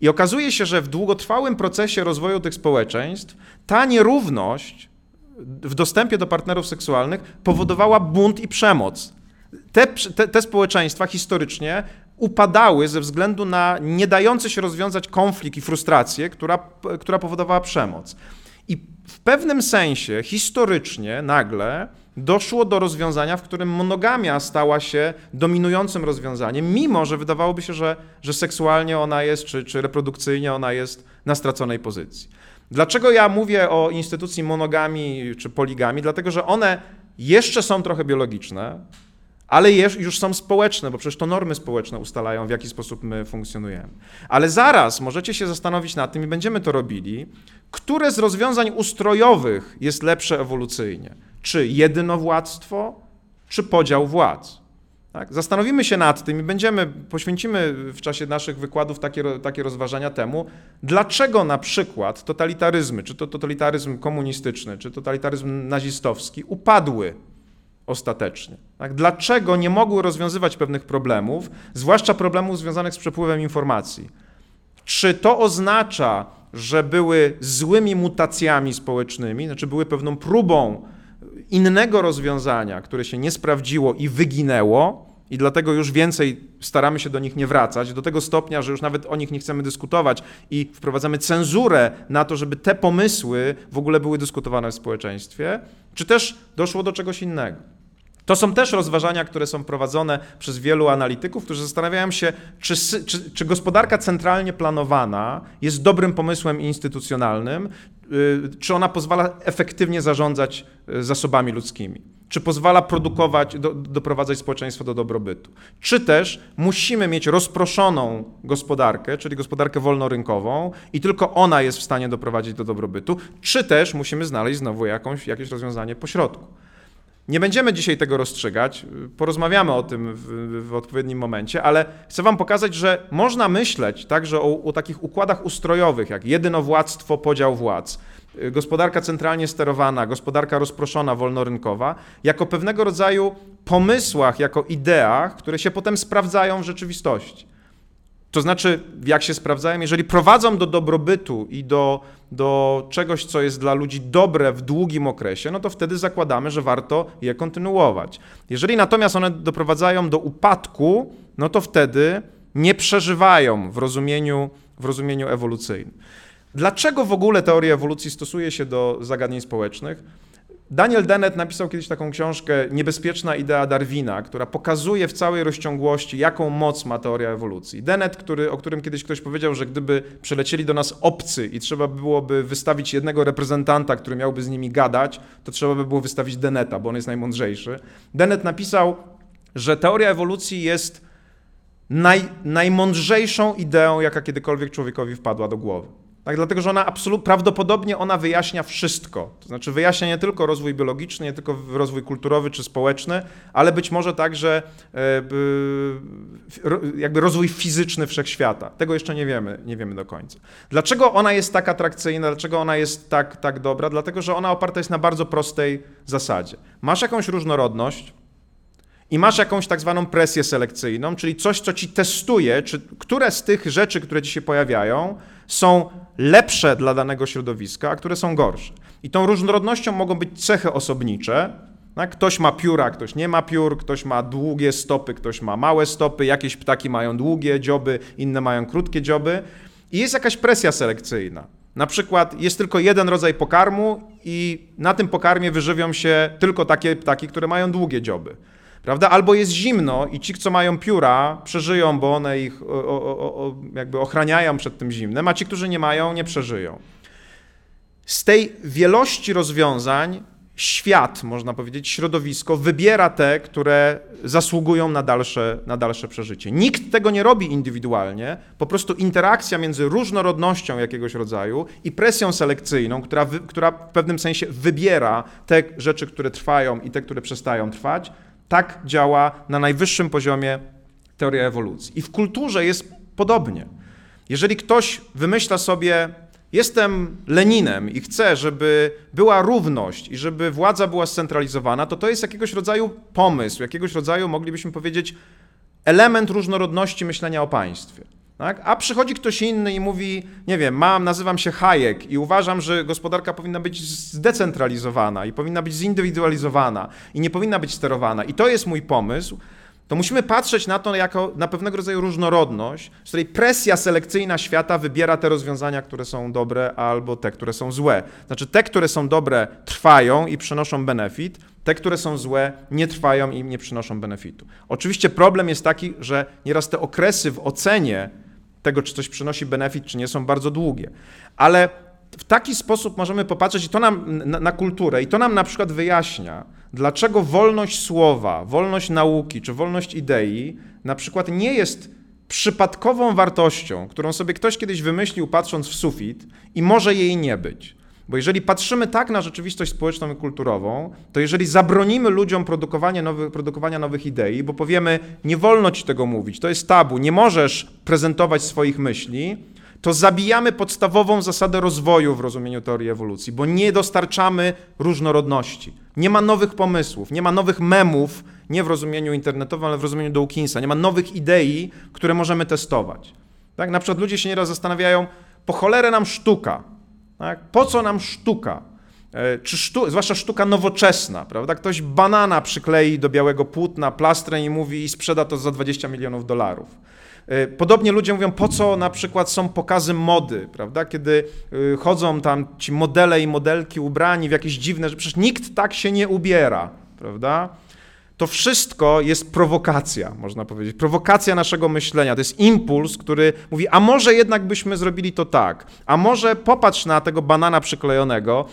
I okazuje się, że w długotrwałym procesie rozwoju tych społeczeństw ta nierówność w dostępie do partnerów seksualnych powodowała bunt i przemoc. Te, te, te społeczeństwa historycznie upadały ze względu na nie dający się rozwiązać konflikt i frustrację, która, która powodowała przemoc. I w pewnym sensie historycznie nagle doszło do rozwiązania, w którym monogamia stała się dominującym rozwiązaniem, mimo że wydawałoby się, że, że seksualnie ona jest, czy, czy reprodukcyjnie ona jest na straconej pozycji. Dlaczego ja mówię o instytucji monogami czy poligami? Dlatego, że one jeszcze są trochę biologiczne, ale już są społeczne, bo przecież to normy społeczne ustalają, w jaki sposób my funkcjonujemy. Ale zaraz możecie się zastanowić nad tym i będziemy to robili, które z rozwiązań ustrojowych jest lepsze ewolucyjnie. Czy jedynowładztwo, czy podział władz. Tak? Zastanowimy się nad tym i będziemy, poświęcimy w czasie naszych wykładów takie, takie rozważania temu, dlaczego na przykład totalitaryzmy, czy to totalitaryzm komunistyczny, czy totalitaryzm nazistowski upadły ostatecznie. Tak? Dlaczego nie mogły rozwiązywać pewnych problemów, zwłaszcza problemów związanych z przepływem informacji? Czy to oznacza, że były złymi mutacjami społecznymi, znaczy były pewną próbą innego rozwiązania, które się nie sprawdziło i wyginęło, i dlatego już więcej staramy się do nich nie wracać, do tego stopnia, że już nawet o nich nie chcemy dyskutować i wprowadzamy cenzurę na to, żeby te pomysły w ogóle były dyskutowane w społeczeństwie, czy też doszło do czegoś innego. To są też rozważania, które są prowadzone przez wielu analityków, którzy zastanawiają się, czy, czy, czy gospodarka centralnie planowana jest dobrym pomysłem instytucjonalnym, y, czy ona pozwala efektywnie zarządzać y, zasobami ludzkimi czy pozwala produkować, do, doprowadzać społeczeństwo do dobrobytu. Czy też musimy mieć rozproszoną gospodarkę, czyli gospodarkę wolnorynkową i tylko ona jest w stanie doprowadzić do dobrobytu, czy też musimy znaleźć znowu jakąś, jakieś rozwiązanie pośrodku. Nie będziemy dzisiaj tego rozstrzygać, porozmawiamy o tym w, w, odpowiednim momencie, ale chcę Wam pokazać, że można myśleć także o, o takich układach ustrojowych, jak jedynowładztwo, podział władz, gospodarka centralnie sterowana, gospodarka rozproszona, wolnorynkowa, jako pewnego rodzaju pomysłach, jako ideach, które się potem sprawdzają w rzeczywistości. To znaczy, jak się sprawdzają, jeżeli prowadzą do dobrobytu i do, do czegoś, co jest dla ludzi dobre w długim okresie, no to wtedy zakładamy, że warto je kontynuować. Jeżeli natomiast one doprowadzają do upadku, no to wtedy nie przeżywają w rozumieniu, w rozumieniu ewolucyjnym. Dlaczego w ogóle teoria ewolucji stosuje się do zagadnień społecznych? Daniel Dennett napisał kiedyś taką książkę Niebezpieczna idea Darwina, która pokazuje w całej rozciągłości, jaką moc ma teoria ewolucji. Dennett, który, o którym kiedyś ktoś powiedział, że gdyby przelecieli do nas obcy i trzeba byłoby wystawić jednego reprezentanta, który miałby z nimi gadać, to trzeba by było wystawić Dennetta, bo on jest najmądrzejszy. Dennett napisał, że teoria ewolucji jest naj, najmądrzejszą ideą, jaka kiedykolwiek człowiekowi wpadła do głowy. Tak, dlatego, że ona absolutnie, prawdopodobnie ona wyjaśnia wszystko. To znaczy wyjaśnia nie tylko rozwój biologiczny, nie tylko rozwój kulturowy czy społeczny, ale być może także e, jakby rozwój fizyczny wszechświata. Tego jeszcze nie wiemy, nie wiemy do końca. Dlaczego ona jest tak atrakcyjna, dlaczego ona jest tak, tak dobra? Dlatego, że ona oparta jest na bardzo prostej zasadzie. Masz jakąś różnorodność, i masz jakąś tak zwaną presję selekcyjną, czyli coś, co ci testuje, czy które z tych rzeczy, które ci się pojawiają, są lepsze dla danego środowiska, a które są gorsze. I tą różnorodnością mogą być cechy osobnicze. Tak? Ktoś ma pióra, ktoś nie ma piór, ktoś ma długie stopy, ktoś ma małe stopy, jakieś ptaki mają długie dzioby, inne mają krótkie dzioby. I jest jakaś presja selekcyjna. Na przykład jest tylko jeden rodzaj pokarmu i na tym pokarmie wyżywią się tylko takie ptaki, które mają długie dzioby. Prawda? Albo jest zimno i ci, co mają pióra, przeżyją, bo one ich o, o, o, jakby ochraniają przed tym zimnem, a ci, którzy nie mają, nie przeżyją. Z tej wielości rozwiązań świat, można powiedzieć, środowisko wybiera te, które zasługują na dalsze, na dalsze przeżycie. Nikt tego nie robi indywidualnie, po prostu interakcja między różnorodnością jakiegoś rodzaju i presją selekcyjną, która, która w pewnym sensie wybiera te rzeczy, które trwają i te, które przestają trwać, tak działa na najwyższym poziomie teoria ewolucji. I w kulturze jest podobnie. Jeżeli ktoś wymyśla sobie, jestem Leninem i chcę, żeby była równość i żeby władza była scentralizowana, to to jest jakiegoś rodzaju pomysł, jakiegoś rodzaju, moglibyśmy powiedzieć, element różnorodności myślenia o państwie. Tak? A przychodzi ktoś inny i mówi, nie wiem, mam, nazywam się Hayek i uważam, że gospodarka powinna być zdecentralizowana i powinna być zindywidualizowana i nie powinna być sterowana. I to jest mój pomysł. To musimy patrzeć na to jako na pewnego rodzaju różnorodność, z której presja selekcyjna świata wybiera te rozwiązania, które są dobre, albo te, które są złe. Znaczy, te, które są dobre, trwają i przynoszą benefit, te, które są złe, nie trwają i nie przynoszą benefitu. Oczywiście problem jest taki, że nieraz te okresy w ocenie tego, czy coś przynosi benefit, czy nie, są bardzo długie. Ale w taki sposób możemy popatrzeć i to nam na, na, kulturę i to nam na przykład wyjaśnia, dlaczego wolność słowa, wolność nauki czy wolność idei na przykład nie jest przypadkową wartością, którą sobie ktoś kiedyś wymyślił patrząc w sufit i może jej nie być. Bo jeżeli patrzymy tak na rzeczywistość społeczną i kulturową, to jeżeli zabronimy ludziom produkowania nowych, produkowania nowych idei, bo powiemy, nie wolno ci tego mówić, to jest tabu, nie możesz prezentować swoich myśli, to zabijamy podstawową zasadę rozwoju w rozumieniu teorii ewolucji, bo nie dostarczamy różnorodności. Nie ma nowych pomysłów, nie ma nowych memów, nie w rozumieniu internetowym, ale w rozumieniu Dawkinsa. Nie ma nowych idei, które możemy testować. Tak? Na przykład ludzie się nieraz zastanawiają, po cholerę nam sztuka? Tak? Po co nam sztuka? E, czy sztu, zwłaszcza sztuka nowoczesna, prawda? Ktoś banana przyklei do białego płótna, plastrę i mówi i sprzeda to za 20 milionów dolarów. E, podobnie ludzie mówią, po co na przykład są pokazy mody, prawda? Kiedy e, chodzą tam ci modele i modelki ubrani w jakieś dziwne, że przecież nikt tak się nie ubiera, prawda? To wszystko jest prowokacja, można powiedzieć. Prowokacja naszego myślenia. To jest impuls, który mówi, a może jednak byśmy zrobili to tak, a może popatrz na tego banana przyklejonego,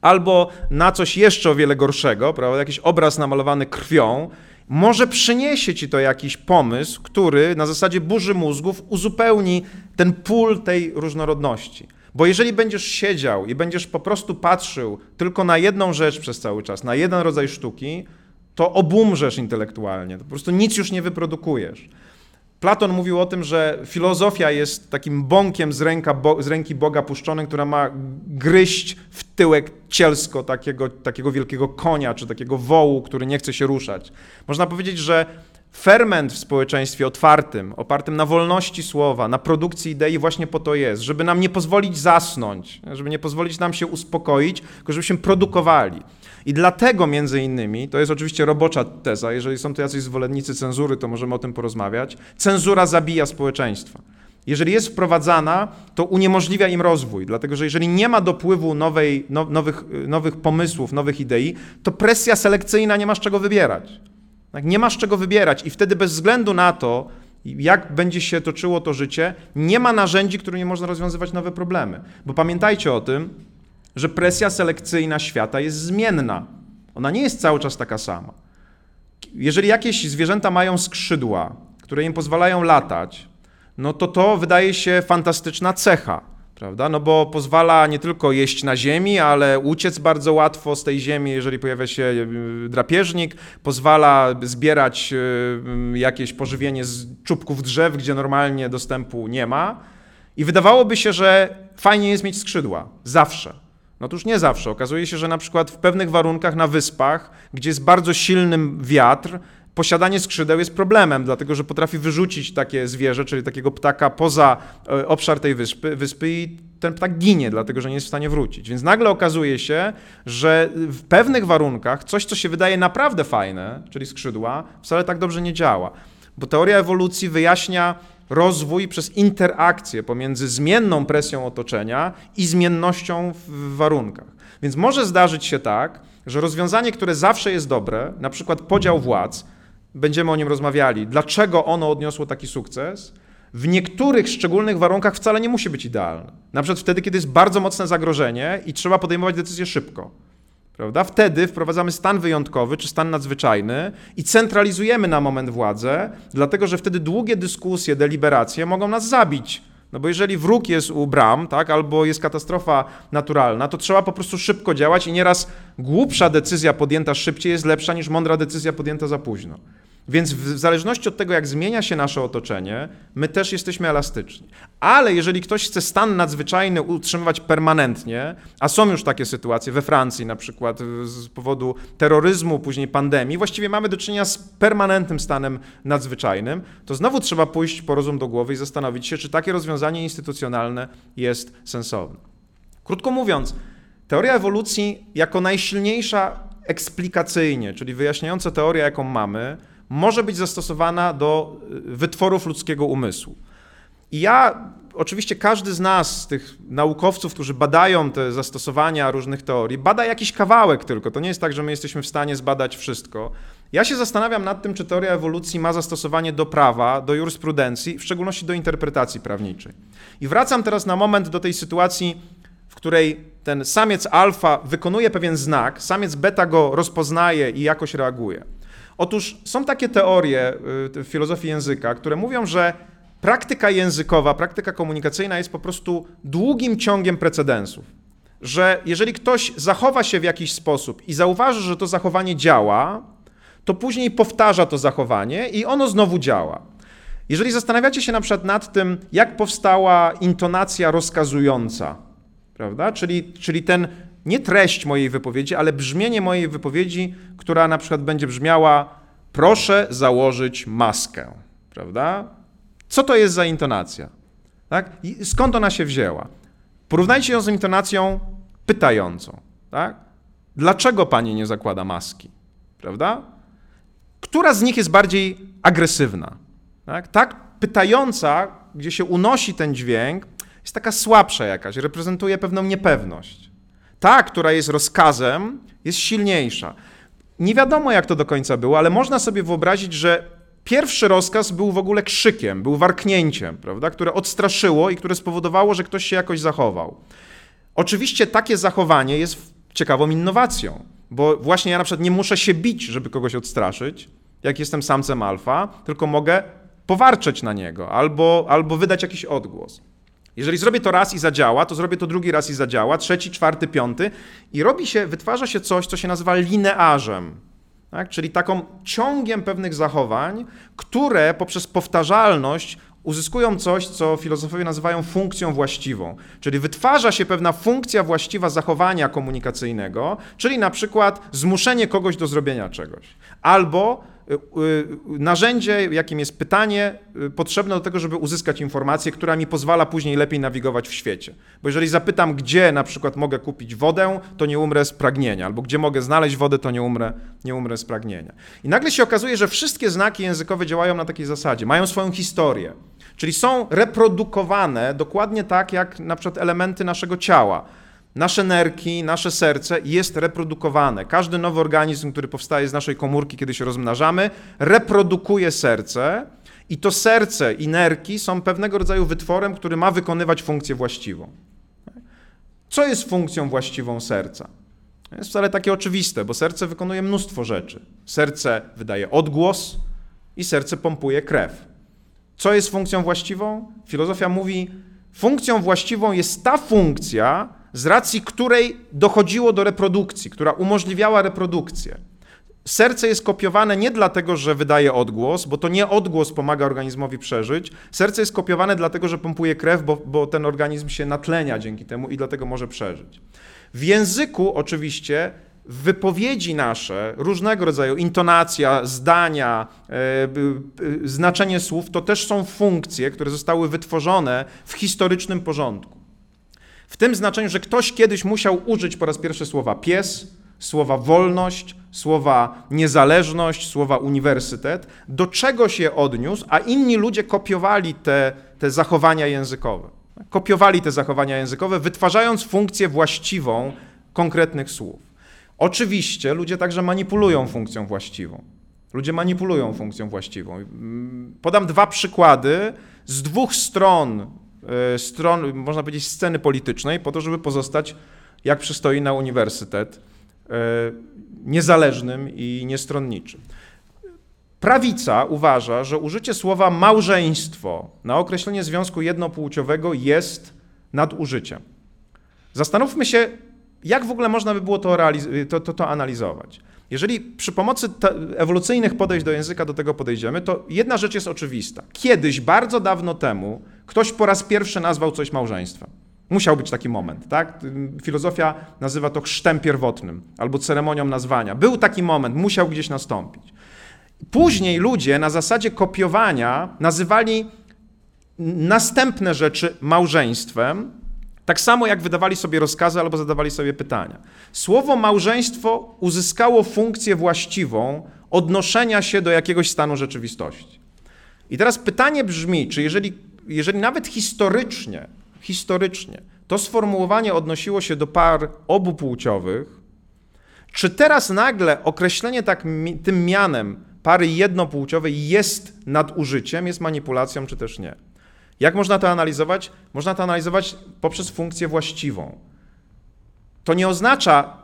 albo na coś jeszcze o wiele gorszego, prawda? jakiś obraz namalowany krwią, może przyniesie ci to jakiś pomysł, który na zasadzie burzy mózgów uzupełni ten pól tej różnorodności. Bo jeżeli będziesz siedział i będziesz po prostu patrzył tylko na jedną rzecz przez cały czas, na jeden rodzaj sztuki, to obumrzesz intelektualnie, to po prostu nic już nie wyprodukujesz. Platon mówił o tym, że filozofia jest takim bąkiem z, ręka, bo, z ręki Boga puszczonym, która ma gryźć w tyłek cielsko takiego, takiego wielkiego konia, czy takiego wołu, który nie chce się ruszać. Można powiedzieć, że ferment w społeczeństwie otwartym, opartym na wolności słowa, na produkcji idei właśnie po to jest, żeby nam nie pozwolić zasnąć, żeby nie pozwolić nam się uspokoić, tylko żebyśmy produkowali. I dlatego między innymi, to jest oczywiście robocza teza, jeżeli są to jacyś zwolennicy cenzury, to możemy o tym porozmawiać, cenzura zabija społeczeństwa. Jeżeli jest wprowadzana, to uniemożliwia im rozwój, dlatego że jeżeli nie ma dopływu nowej, no, nowych, nowych pomysłów, nowych idei, to presja selekcyjna nie ma z czego wybierać. Tak, nie masz czego wybierać i wtedy bez względu na to, jak będzie się toczyło to życie, nie ma narzędzi, którymi można rozwiązywać nowe problemy. Bo pamiętajcie o tym, że presja selekcyjna świata jest zmienna. Ona nie jest cały czas taka sama. Jeżeli jakieś zwierzęta mają skrzydła, które im pozwalają latać, no to to wydaje się fantastyczna cecha, prawda? No bo pozwala nie tylko jeść na ziemi, ale uciec bardzo łatwo z tej ziemi, jeżeli pojawia się y, drapieżnik, pozwala zbierać y, jakieś pożywienie z czubków drzew, gdzie normalnie dostępu nie ma. I wydawałoby się, że fajnie jest mieć skrzydła, zawsze. No Otóż nie zawsze. Okazuje się, że na przykład w pewnych warunkach na wyspach, gdzie jest bardzo silny wiatr, posiadanie skrzydeł jest problemem, dlatego że potrafi wyrzucić takie zwierzę, czyli takiego ptaka poza e, obszar tej wyspy, wyspy i ten ptak ginie, dlatego że nie jest w stanie wrócić. Więc nagle okazuje się, że w pewnych warunkach coś, co się wydaje naprawdę fajne, czyli skrzydła, wcale tak dobrze nie działa. Bo teoria ewolucji wyjaśnia rozwój przez interakcję pomiędzy zmienną presją otoczenia i zmiennością w warunkach. Więc może zdarzyć się tak, że rozwiązanie, które zawsze jest dobre, na przykład podział władz, będziemy o nim rozmawiali, dlaczego ono odniosło taki sukces, w niektórych szczególnych warunkach wcale nie musi być idealne. Na przykład wtedy, kiedy jest bardzo mocne zagrożenie i trzeba podejmować decyzje szybko. Prawda? Wtedy wprowadzamy stan wyjątkowy czy stan nadzwyczajny i centralizujemy na moment władzę, dlatego że wtedy długie dyskusje, deliberacje mogą nas zabić. No bo jeżeli wróg jest u bram, tak, albo jest katastrofa naturalna, to trzeba po prostu szybko działać i nieraz głupsza decyzja podjęta szybciej jest lepsza niż mądra decyzja podjęta za późno. Więc w zależności od tego, jak zmienia się nasze otoczenie, my też jesteśmy elastyczni. Ale jeżeli ktoś chce stan nadzwyczajny utrzymywać permanentnie, a są już takie sytuacje we Francji na przykład z powodu terroryzmu, później pandemii, właściwie mamy do czynienia z permanentnym stanem nadzwyczajnym, to znowu trzeba pójść po rozum do głowy i zastanowić się, czy takie rozwiązanie instytucjonalne jest sensowne. Krótko mówiąc, teoria ewolucji jako najsilniejsza eksplikacyjnie, czyli wyjaśniająca teorię, jaką mamy, może być zastosowana do y, wytworów ludzkiego umysłu. I ja, oczywiście każdy z nas, tych naukowców, którzy badają te zastosowania różnych teorii, bada jakiś kawałek tylko. To nie jest tak, że my jesteśmy w stanie zbadać wszystko. Ja się zastanawiam nad tym, czy teoria ewolucji ma zastosowanie do prawa, do jurysprudencji, w szczególności do interpretacji prawniczej. I wracam teraz na moment do tej sytuacji, w której ten samiec alfa wykonuje pewien znak, samiec beta go rozpoznaje i jakoś reaguje. Otóż są takie teorie y, w filozofii języka, które mówią, że praktyka językowa, praktyka komunikacyjna jest po prostu długim ciągiem precedensów. Że jeżeli ktoś zachowa się w jakiś sposób i zauważy, że to zachowanie działa, to później powtarza to zachowanie i ono znowu działa. Jeżeli zastanawiacie się na przykład nad tym, jak powstała intonacja rozkazująca, prawda? Czyli, czyli ten nie treść mojej wypowiedzi, ale brzmienie mojej wypowiedzi, która na przykład będzie brzmiała: proszę założyć maskę, prawda? Co to jest za intonacja? Tak? I skąd ona się wzięła? Porównajcie ją z intonacją pytającą. Tak? Dlaczego pani nie zakłada maski? Prawda? Która z nich jest bardziej agresywna? Tak? tak pytająca, gdzie się unosi ten dźwięk, jest taka słabsza jakaś, reprezentuje pewną niepewność. Ta, która jest rozkazem, jest silniejsza. Nie wiadomo, jak to do końca było, ale można sobie wyobrazić, że pierwszy rozkaz był w ogóle krzykiem, był warknięciem, prawda, które odstraszyło i które spowodowało, że ktoś się jakoś zachował. Oczywiście takie zachowanie jest ciekawą innowacją, bo właśnie ja na przykład nie muszę się bić, żeby kogoś odstraszyć, jak jestem samcem alfa, tylko mogę powarczeć na niego albo, albo wydać jakiś odgłos. Jeżeli zrobię to raz i zadziała, to zrobię to drugi raz i zadziała, trzeci, czwarty, piąty i robi się, wytwarza się coś, co się nazywa linearzem. Tak? Czyli taką ciągiem pewnych zachowań, które poprzez powtarzalność uzyskują coś, co filozofowie nazywają funkcją właściwą. Czyli wytwarza się pewna funkcja właściwa zachowania komunikacyjnego, czyli na przykład zmuszenie kogoś do zrobienia czegoś. Albo narzędzie, jakim jest pytanie, y, potrzebne do tego, żeby uzyskać informację, która mi pozwala później lepiej nawigować w świecie. Bo jeżeli zapytam, gdzie na przykład mogę kupić wodę, to nie umrę z pragnienia, albo gdzie mogę znaleźć wodę, to nie umrę, nie umrę z pragnienia. I nagle się okazuje, że wszystkie znaki językowe działają na takiej zasadzie, mają swoją historię. Czyli są reprodukowane dokładnie tak, jak na przykład elementy naszego ciała nasze nerki, nasze serce jest reprodukowane. Każdy nowy organizm, który powstaje z naszej komórki, kiedy się rozmnażamy, reprodukuje serce i to serce i nerki są pewnego rodzaju wytworem, który ma wykonywać funkcję właściwą. Co jest funkcją właściwą serca? To jest wcale takie oczywiste, bo serce wykonuje mnóstwo rzeczy. Serce wydaje odgłos i serce pompuje krew. Co jest funkcją właściwą? Filozofia mówi, funkcją właściwą jest ta funkcja, z racji której dochodziło do reprodukcji, która umożliwiała reprodukcję. Serce jest kopiowane nie dlatego, że wydaje odgłos, bo to nie odgłos pomaga organizmowi przeżyć. Serce jest kopiowane dlatego, że pompuje krew, bo, bo ten organizm się natlenia dzięki temu i dlatego może przeżyć. W języku oczywiście wypowiedzi nasze, różnego rodzaju intonacja, zdania, e, znaczenie słów, to też są funkcje, które zostały wytworzone w historycznym porządku. W tym znaczeniu, że ktoś kiedyś musiał użyć po raz pierwszy słowa pies, słowa wolność, słowa niezależność, słowa uniwersytet, do czego się odniósł, a inni ludzie kopiowali te, te zachowania językowe. Kopiowali te zachowania językowe, wytwarzając funkcję właściwą konkretnych słów. Oczywiście ludzie także manipulują funkcją właściwą. Ludzie manipulują funkcją właściwą. Podam dwa przykłady z dwóch stron stron, można powiedzieć, sceny politycznej, po to, żeby pozostać, jak przystoi na uniwersytet, e, niezależnym i niestronniczym. Prawica uważa, że użycie słowa małżeństwo na określenie związku jednopłciowego jest nadużyciem. Zastanówmy się, jak w ogóle można by było to, to, to, to analizować. Jeżeli przy pomocy ewolucyjnych podejść do języka do tego podejdziemy, to jedna rzecz jest oczywista. Kiedyś, bardzo dawno temu, ktoś po raz pierwszy nazwał coś małżeństwem. Musiał być taki moment, tak? Filozofia nazywa to chrztem pierwotnym albo ceremonią nazwania. Był taki moment, musiał gdzieś nastąpić. Później ludzie na zasadzie kopiowania nazywali następne rzeczy małżeństwem, tak samo jak wydawali sobie rozkazy albo zadawali sobie pytania. Słowo małżeństwo uzyskało funkcję właściwą odnoszenia się do jakiegoś stanu rzeczywistości. I teraz pytanie brzmi, czy jeżeli, jeżeli nawet historycznie, historycznie to sformułowanie odnosiło się do par obupłciowych, czy teraz nagle określenie tak tym mianem pary jednopłciowej jest nadużyciem, jest manipulacją, czy też nie? Jak można to analizować? Można to analizować poprzez funkcję właściwą. To nie oznacza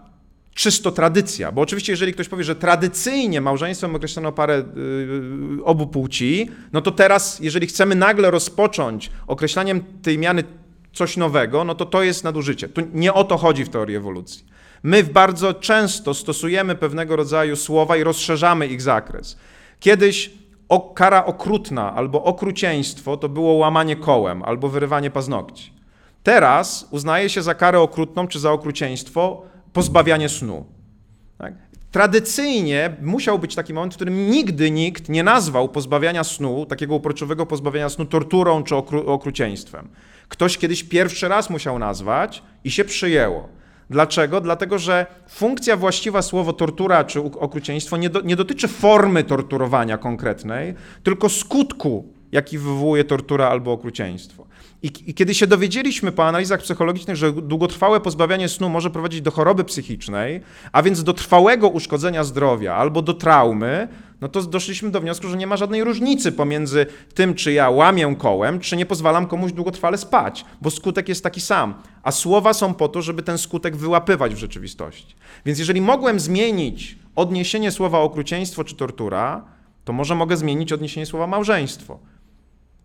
czysto tradycja, bo oczywiście jeżeli ktoś powie, że tradycyjnie małżeństwem określono parę yy, obu płci, no to teraz, jeżeli chcemy nagle rozpocząć określaniem tej miany coś nowego, no to to jest nadużycie. Nie o to chodzi w teorii ewolucji. My bardzo często stosujemy pewnego rodzaju słowa i rozszerzamy ich zakres. Kiedyś kara okrutna albo okrucieństwo to było łamanie kołem albo wyrywanie paznokci. Teraz uznaje się za karę okrutną czy za okrucieństwo pozbawianie snu. Tak? Tradycyjnie musiał być taki moment, w którym nigdy nikt nie nazwał pozbawiania snu, takiego uporczywego pozbawiania snu, torturą czy okru okrucieństwem. Ktoś kiedyś pierwszy raz musiał nazwać i się przyjęło. Dlaczego? Dlatego, że funkcja właściwa słowo tortura czy okrucieństwo nie, do, nie dotyczy formy torturowania konkretnej, tylko skutku, jaki wywołuje tortura albo okrucieństwo. I, I, kiedy się dowiedzieliśmy po analizach psychologicznych, że długotrwałe pozbawianie snu może prowadzić do choroby psychicznej, a więc do trwałego uszkodzenia zdrowia albo do traumy, no to doszliśmy do wniosku, że nie ma żadnej różnicy pomiędzy tym, czy ja łamię kołem, czy nie pozwalam komuś długotrwale spać, bo skutek jest taki sam. A słowa są po to, żeby ten skutek wyłapywać w rzeczywistości. Więc jeżeli mogłem zmienić odniesienie słowa okrucieństwo czy tortura, to może mogę zmienić odniesienie słowa małżeństwo.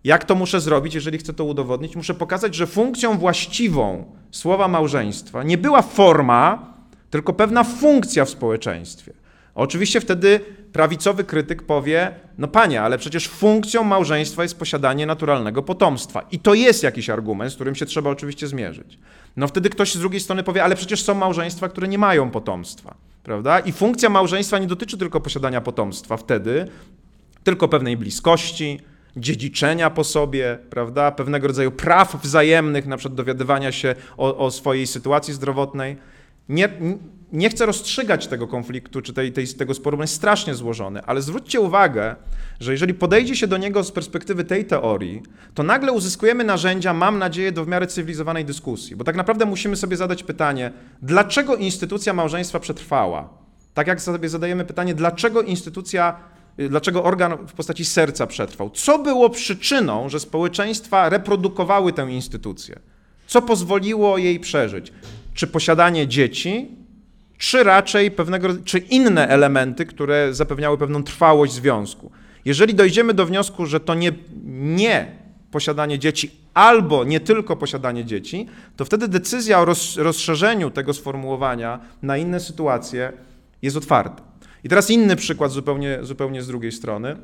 Jak to muszę zrobić, jeżeli chcę to udowodnić? Muszę pokazać, że funkcją właściwą słowa małżeństwa nie była forma, tylko pewna funkcja w społeczeństwie. Oczywiście wtedy prawicowy krytyk powie: No panie, ale przecież funkcją małżeństwa jest posiadanie naturalnego potomstwa. I to jest jakiś argument, z którym się trzeba oczywiście zmierzyć. No wtedy ktoś z drugiej strony powie: Ale przecież są małżeństwa, które nie mają potomstwa. Prawda? I funkcja małżeństwa nie dotyczy tylko posiadania potomstwa wtedy, tylko pewnej bliskości, dziedziczenia po sobie, prawda, pewnego rodzaju praw wzajemnych, na przykład dowiadywania się o, o swojej sytuacji zdrowotnej. Nie, nie chcę rozstrzygać tego konfliktu czy tej, tej, tego sporu, bo jest strasznie złożony, ale zwróćcie uwagę, że jeżeli podejdzie się do niego z perspektywy tej teorii, to nagle uzyskujemy narzędzia, mam nadzieję, do w miarę cywilizowanej dyskusji. Bo tak naprawdę musimy sobie zadać pytanie, dlaczego instytucja małżeństwa przetrwała? Tak jak sobie zadajemy pytanie, dlaczego instytucja dlaczego organ w postaci serca przetrwał. Co było przyczyną, że społeczeństwa reprodukowały tę instytucję? Co pozwoliło jej przeżyć? Czy posiadanie dzieci, czy raczej pewnego, czy inne elementy, które zapewniały pewną trwałość związku? Jeżeli dojdziemy do wniosku, że to nie, nie posiadanie dzieci albo nie tylko posiadanie dzieci, to wtedy decyzja o rozszerzeniu tego sformułowania na inne sytuacje jest otwarta. I teraz inny przykład zupełnie, zupełnie z drugiej strony.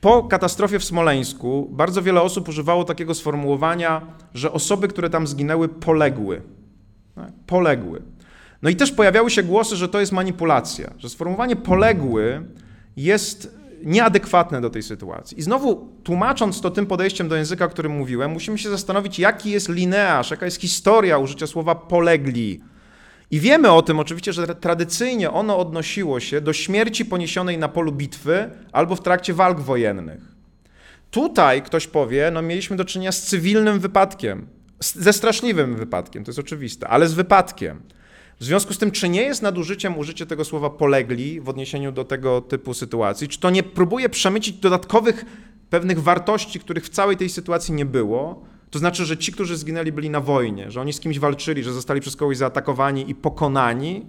Po katastrofie w Smoleńsku bardzo wiele osób używało takiego sformułowania, że osoby, które tam zginęły, poległy. Tak? Poległy. No i też pojawiały się głosy, że to jest manipulacja, że sformułowanie poległy jest nieadekwatne do tej sytuacji. I znowu, tłumacząc to tym podejściem do języka, o którym mówiłem, musimy się zastanowić, jaki jest linearz, jaka jest historia użycia słowa polegli i wiemy o tym oczywiście, że tradycyjnie ono odnosiło się do śmierci poniesionej na polu bitwy albo w trakcie walk wojennych. Tutaj ktoś powie, no mieliśmy do czynienia z cywilnym wypadkiem, ze straszliwym wypadkiem, to jest oczywiste, ale z wypadkiem. W związku z tym, czy nie jest nadużyciem użycie tego słowa polegli w odniesieniu do tego typu sytuacji, czy to nie próbuje przemycić dodatkowych pewnych wartości, których w całej tej sytuacji nie było, to znaczy, że ci, którzy zginęli, byli na wojnie, że oni z kimś walczyli, że zostali przez kogoś zaatakowani i pokonani.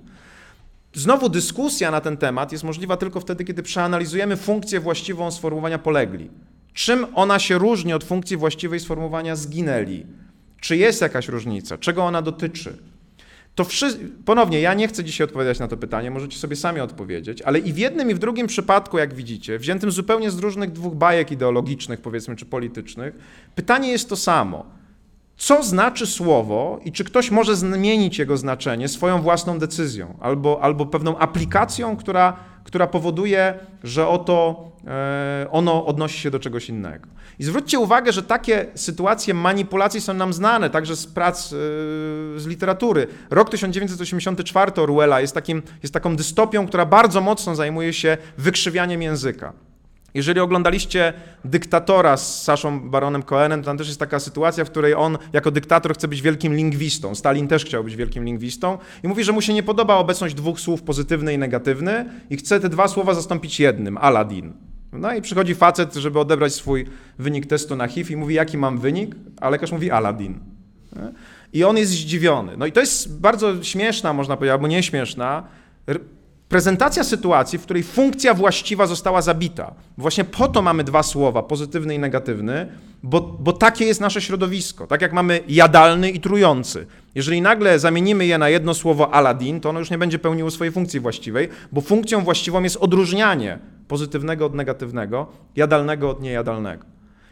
Znowu dyskusja na ten temat jest możliwa tylko wtedy, kiedy przeanalizujemy funkcję właściwą sformułowania polegli. Czym ona się różni od funkcji właściwej sformułowania zginęli? Czy jest jakaś różnica? Czego ona dotyczy? To wszystko, ponownie, ja nie chcę dzisiaj odpowiadać na to pytanie, możecie sobie sami odpowiedzieć, ale i w jednym, i w drugim przypadku, jak widzicie, wziętym zupełnie z różnych dwóch bajek ideologicznych, powiedzmy, czy politycznych, pytanie jest to samo. Co znaczy słowo i czy ktoś może zmienić jego znaczenie swoją własną decyzją albo, albo pewną aplikacją, która, która powoduje, że oto ono odnosi się do czegoś innego. I zwróćcie uwagę, że takie sytuacje manipulacji są nam znane, także z prac e, z literatury. Rok 1984 Orwella jest, takim, jest taką dystopią, która bardzo mocno zajmuje się wykrzywianiem języka. Jeżeli oglądaliście Dyktatora z Saszą Baronem Cohenem, to tam też jest taka sytuacja, w której on jako dyktator chce być wielkim lingwistą. Stalin też chciał być wielkim lingwistą i mówi, że mu się nie podoba obecność dwóch słów pozytywny i negatywny i chce te dwa słowa zastąpić jednym, Aladdin. No i przychodzi facet, żeby odebrać swój wynik testu na HIV i mówi, jaki mam wynik, a lekarz mówi Aladdin. I on jest zdziwiony. No i to jest bardzo śmieszna, można powiedzieć, albo nieśmieszna prezentacja sytuacji, w której funkcja właściwa została zabita. Właśnie po to mamy dwa słowa, pozytywny i negatywny, bo, bo takie jest nasze środowisko. Tak jak mamy jadalny i trujący. Jeżeli nagle zamienimy je na jedno słowo Aladdin, to ono już nie będzie pełniło swojej funkcji właściwej, bo funkcją właściwą jest odróżnianie pozytywnego od negatywnego, jadalnego od niejadalnego.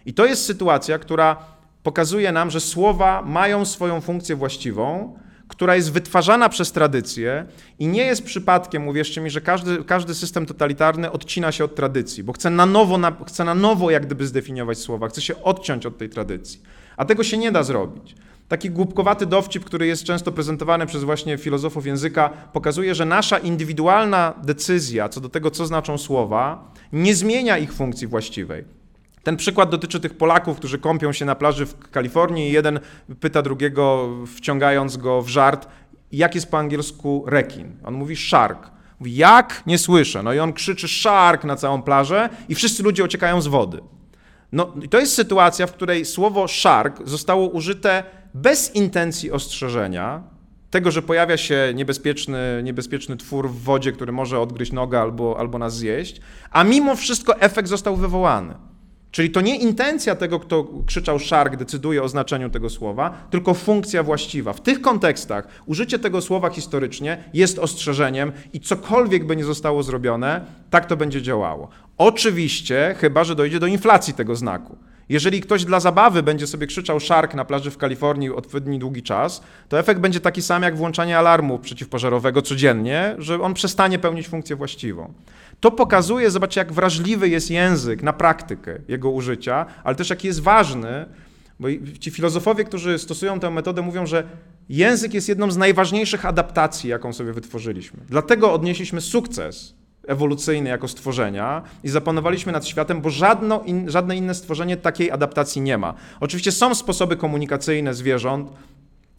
I to jest sytuacja, która pokazuje nam, że słowa mają swoją funkcję właściwą, która jest wytwarzana przez tradycję i nie jest przypadkiem, uwierzcie mi, że każdy, każdy system totalitarny odcina się od tradycji, bo chce na, nowo, na, chce na nowo jak gdyby zdefiniować słowa, chce się odciąć od tej tradycji. A tego się nie da zrobić. Taki głupkowaty dowcip, który jest często prezentowany przez właśnie filozofów języka, pokazuje, że nasza indywidualna decyzja co do tego, co znaczą słowa, nie zmienia ich funkcji właściwej. Ten przykład dotyczy tych Polaków, którzy kąpią się na plaży w Kalifornii i jeden pyta drugiego, wciągając go w żart, jak jest po angielsku rekin. On mówi shark. Mówi, jak? Nie słyszę. No i on krzyczy shark na całą plażę i wszyscy ludzie uciekają z wody. No to jest sytuacja, w której słowo shark zostało użyte bez intencji ostrzeżenia, tego, że pojawia się niebezpieczny, niebezpieczny twór w wodzie, który może odgryźć nogę albo, albo nas zjeść, a mimo wszystko efekt został wywołany. Czyli to nie intencja tego, kto krzyczał shark, decyduje o znaczeniu tego słowa, tylko funkcja właściwa. W tych kontekstach użycie tego słowa historycznie jest ostrzeżeniem i cokolwiek by nie zostało zrobione, tak to będzie działało. Oczywiście, chyba że dojdzie do inflacji tego znaku. Jeżeli ktoś dla zabawy będzie sobie krzyczał shark na plaży w Kalifornii odpowiedni długi czas, to efekt będzie taki sam jak włączanie alarmu przeciwpożarowego codziennie, że on przestanie pełnić funkcję właściwą. To pokazuje, zobaczcie, jak wrażliwy jest język na praktykę jego użycia, ale też jaki jest ważny, bo ci filozofowie, którzy stosują tę metodę, mówią, że język jest jedną z najważniejszych adaptacji, jaką sobie wytworzyliśmy. Dlatego odnieśliśmy sukces ewolucyjny jako stworzenia i zapanowaliśmy nad światem, bo żadno in, żadne inne stworzenie takiej adaptacji nie ma. Oczywiście są sposoby komunikacyjne zwierząt,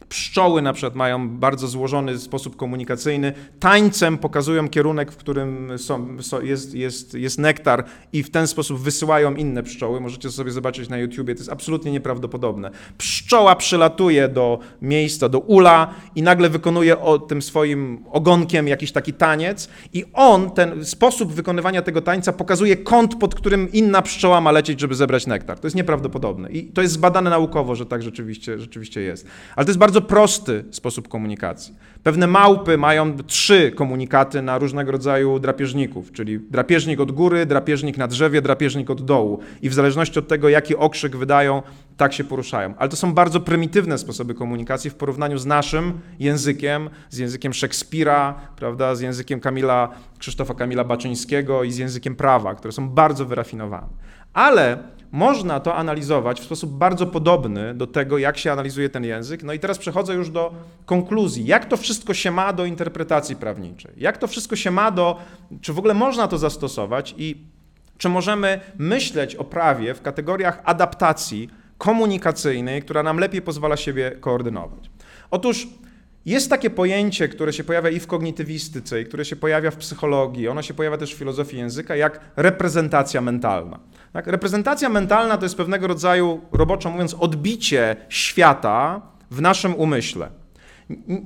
Pszczoły na przykład mają bardzo złożony sposób komunikacyjny. Tańcem pokazują kierunek, w którym są, jest, jest, jest nektar i w ten sposób wysyłają inne pszczoły. Możecie sobie zobaczyć na YouTubie, to jest absolutnie nieprawdopodobne. Pszczoła przylatuje do miejsca, do ula i nagle wykonuje o, tym swoim ogonkiem jakiś taki taniec i on, ten sposób wykonywania tego tańca pokazuje kąt, pod którym inna pszczoła ma lecieć, żeby zebrać nektar. To jest nieprawdopodobne i to jest zbadane naukowo, że tak rzeczywiście, rzeczywiście jest. Ale to jest bardzo prosty sposób komunikacji. Pewne małpy mają trzy komunikaty na różnego rodzaju drapieżników, czyli drapieżnik od góry, drapieżnik na drzewie, drapieżnik od dołu. I w zależności od tego, jaki okrzyk wydają, tak się poruszają. Ale to są bardzo prymitywne sposoby komunikacji w porównaniu z naszym językiem, z językiem Szekspira, prawda, z językiem Kamila, Krzysztofa Kamila Baczyńskiego i z językiem prawa, które są bardzo wyrafinowane. Ale można to analizować w sposób bardzo podobny do tego, jak się analizuje ten język. No i teraz przechodzę już do konkluzji. Jak to wszystko się ma do interpretacji prawniczej? Jak to wszystko się ma do, czy w ogóle można to zastosować i czy możemy myśleć o prawie w kategoriach adaptacji komunikacyjnej, która nam lepiej pozwala siebie koordynować? Otóż jest takie pojęcie, które się pojawia i w kognitywistyce, i które się pojawia w psychologii, ono się pojawia też w filozofii języka, jak reprezentacja mentalna. Tak? Reprezentacja mentalna to jest pewnego rodzaju, roboczo mówiąc, odbicie świata w naszym umyśle.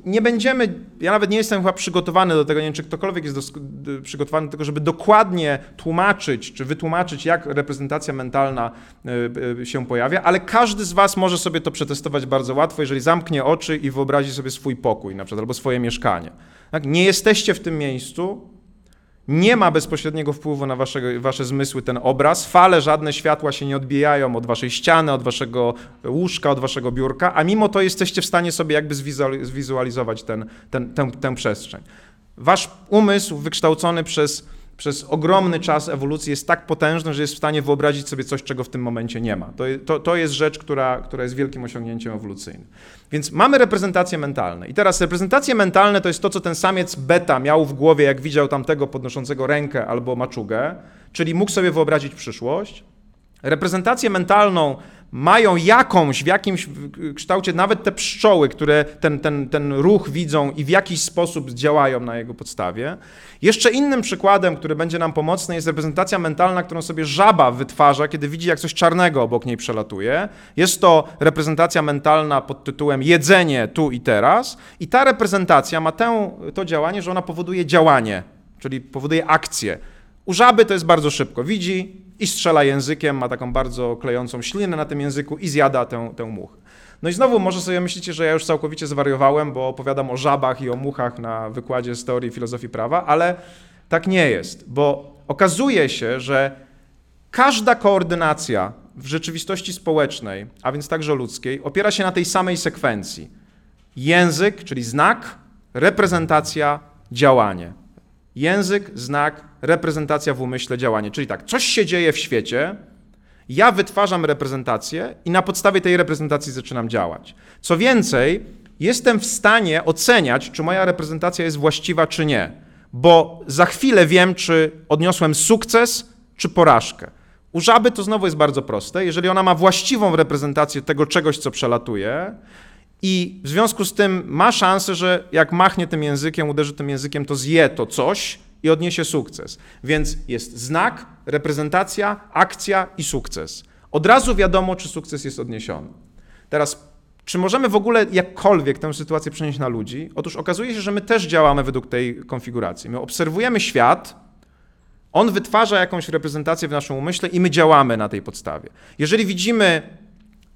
Nie będziemy, ja nawet nie jestem chyba przygotowany do tego, nie wiem, czy ktokolwiek jest do, przygotowany do tego, żeby dokładnie tłumaczyć, czy wytłumaczyć, jak reprezentacja mentalna e, e, się pojawia, ale każdy z Was może sobie to przetestować bardzo łatwo, jeżeli zamknie oczy i wyobrazi sobie swój pokój, na przykład, albo swoje mieszkanie. Tak? Nie jesteście w tym miejscu, nie ma bezpośredniego wpływu na wasze, wasze zmysły ten obraz. Fale żadne światła się nie odbijają od waszej ściany, od waszego łóżka, od waszego biurka, a mimo to jesteście w stanie sobie jakby zwizualizować ten, ten, tę, tę przestrzeń. Wasz umysł wykształcony przez przez ogromny czas ewolucji jest tak potężny, że jest w stanie wyobrazić sobie coś, czego w tym momencie nie ma. To, to, to jest rzecz, która, która jest wielkim osiągnięciem ewolucyjnym. Więc mamy reprezentacje mentalne. I teraz reprezentacje mentalne to jest to, co ten samiec beta miał w głowie, jak widział tamtego podnoszącego rękę albo maczugę, czyli mógł sobie wyobrazić przyszłość. Reprezentację mentalną mają jakąś, w jakimś kształcie, nawet te pszczoły, które ten, ten, ten ruch widzą i w jakiś sposób działają na jego podstawie. Jeszcze innym przykładem, który będzie nam pomocny, jest reprezentacja mentalna, którą sobie żaba wytwarza, kiedy widzi, jak coś czarnego obok niej przelatuje. Jest to reprezentacja mentalna pod tytułem jedzenie tu i teraz. I ta reprezentacja ma tę, to działanie, że ona powoduje działanie, czyli powoduje akcję. U żaby to jest bardzo szybko. Widzi i strzela językiem, ma taką bardzo klejącą ślinę na tym języku i zjada tę, tę muchę. No i znowu może sobie myślicie, że ja już całkowicie zwariowałem, bo opowiadam o żabach i o muchach na wykładzie z teorii filozofii prawa, ale tak nie jest, bo okazuje się, że każda koordynacja w rzeczywistości społecznej, a więc także ludzkiej, opiera się na tej samej sekwencji. Język, czyli znak, reprezentacja, działanie. Język, znak, reprezentacja w umyśle, działanie. Czyli tak, coś się dzieje w świecie, ja wytwarzam reprezentację i na podstawie tej reprezentacji zaczynam działać. Co więcej, jestem w stanie oceniać, czy moja reprezentacja jest właściwa, czy nie, bo za chwilę wiem, czy odniosłem sukces, czy porażkę. U żaby to znowu jest bardzo proste. Jeżeli ona ma właściwą reprezentację tego czegoś, co przelatuje, i w związku z tym ma szansę, że jak machnie tym językiem, uderzy tym językiem, to zje to coś i odniesie sukces. Więc jest znak, reprezentacja, akcja i sukces. Od razu wiadomo, czy sukces jest odniesiony. Teraz, czy możemy w ogóle jakkolwiek tę sytuację przenieść na ludzi? Otóż okazuje się, że my też działamy według tej konfiguracji. My obserwujemy świat, on wytwarza jakąś reprezentację w naszym umyśle i my działamy na tej podstawie. Jeżeli widzimy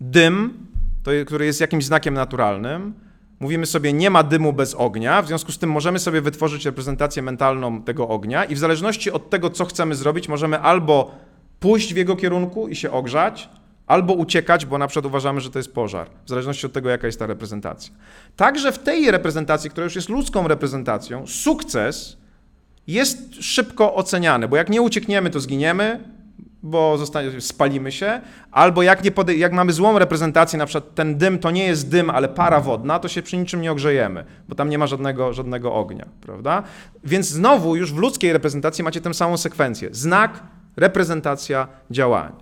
dym, to, który jest jakimś znakiem naturalnym, mówimy sobie nie ma dymu bez ognia, w związku z tym możemy sobie wytworzyć reprezentację mentalną tego ognia i w zależności od tego, co chcemy zrobić, możemy albo pójść w jego kierunku i się ogrzać, albo uciekać, bo na przykład uważamy, że to jest pożar, w zależności od tego, jaka jest ta reprezentacja. Także w tej reprezentacji, która już jest ludzką reprezentacją, sukces jest szybko oceniany, bo jak nie uciekniemy, to zginiemy, bo zostanie, spalimy się, albo jak, nie pode, jak mamy złą reprezentację, na przykład ten dym to nie jest dym, ale para wodna, to się przy niczym nie ogrzejemy, bo tam nie ma żadnego, żadnego ognia, prawda? Więc znowu już w ludzkiej reprezentacji macie tę samą sekwencję. Znak, reprezentacja, działanie.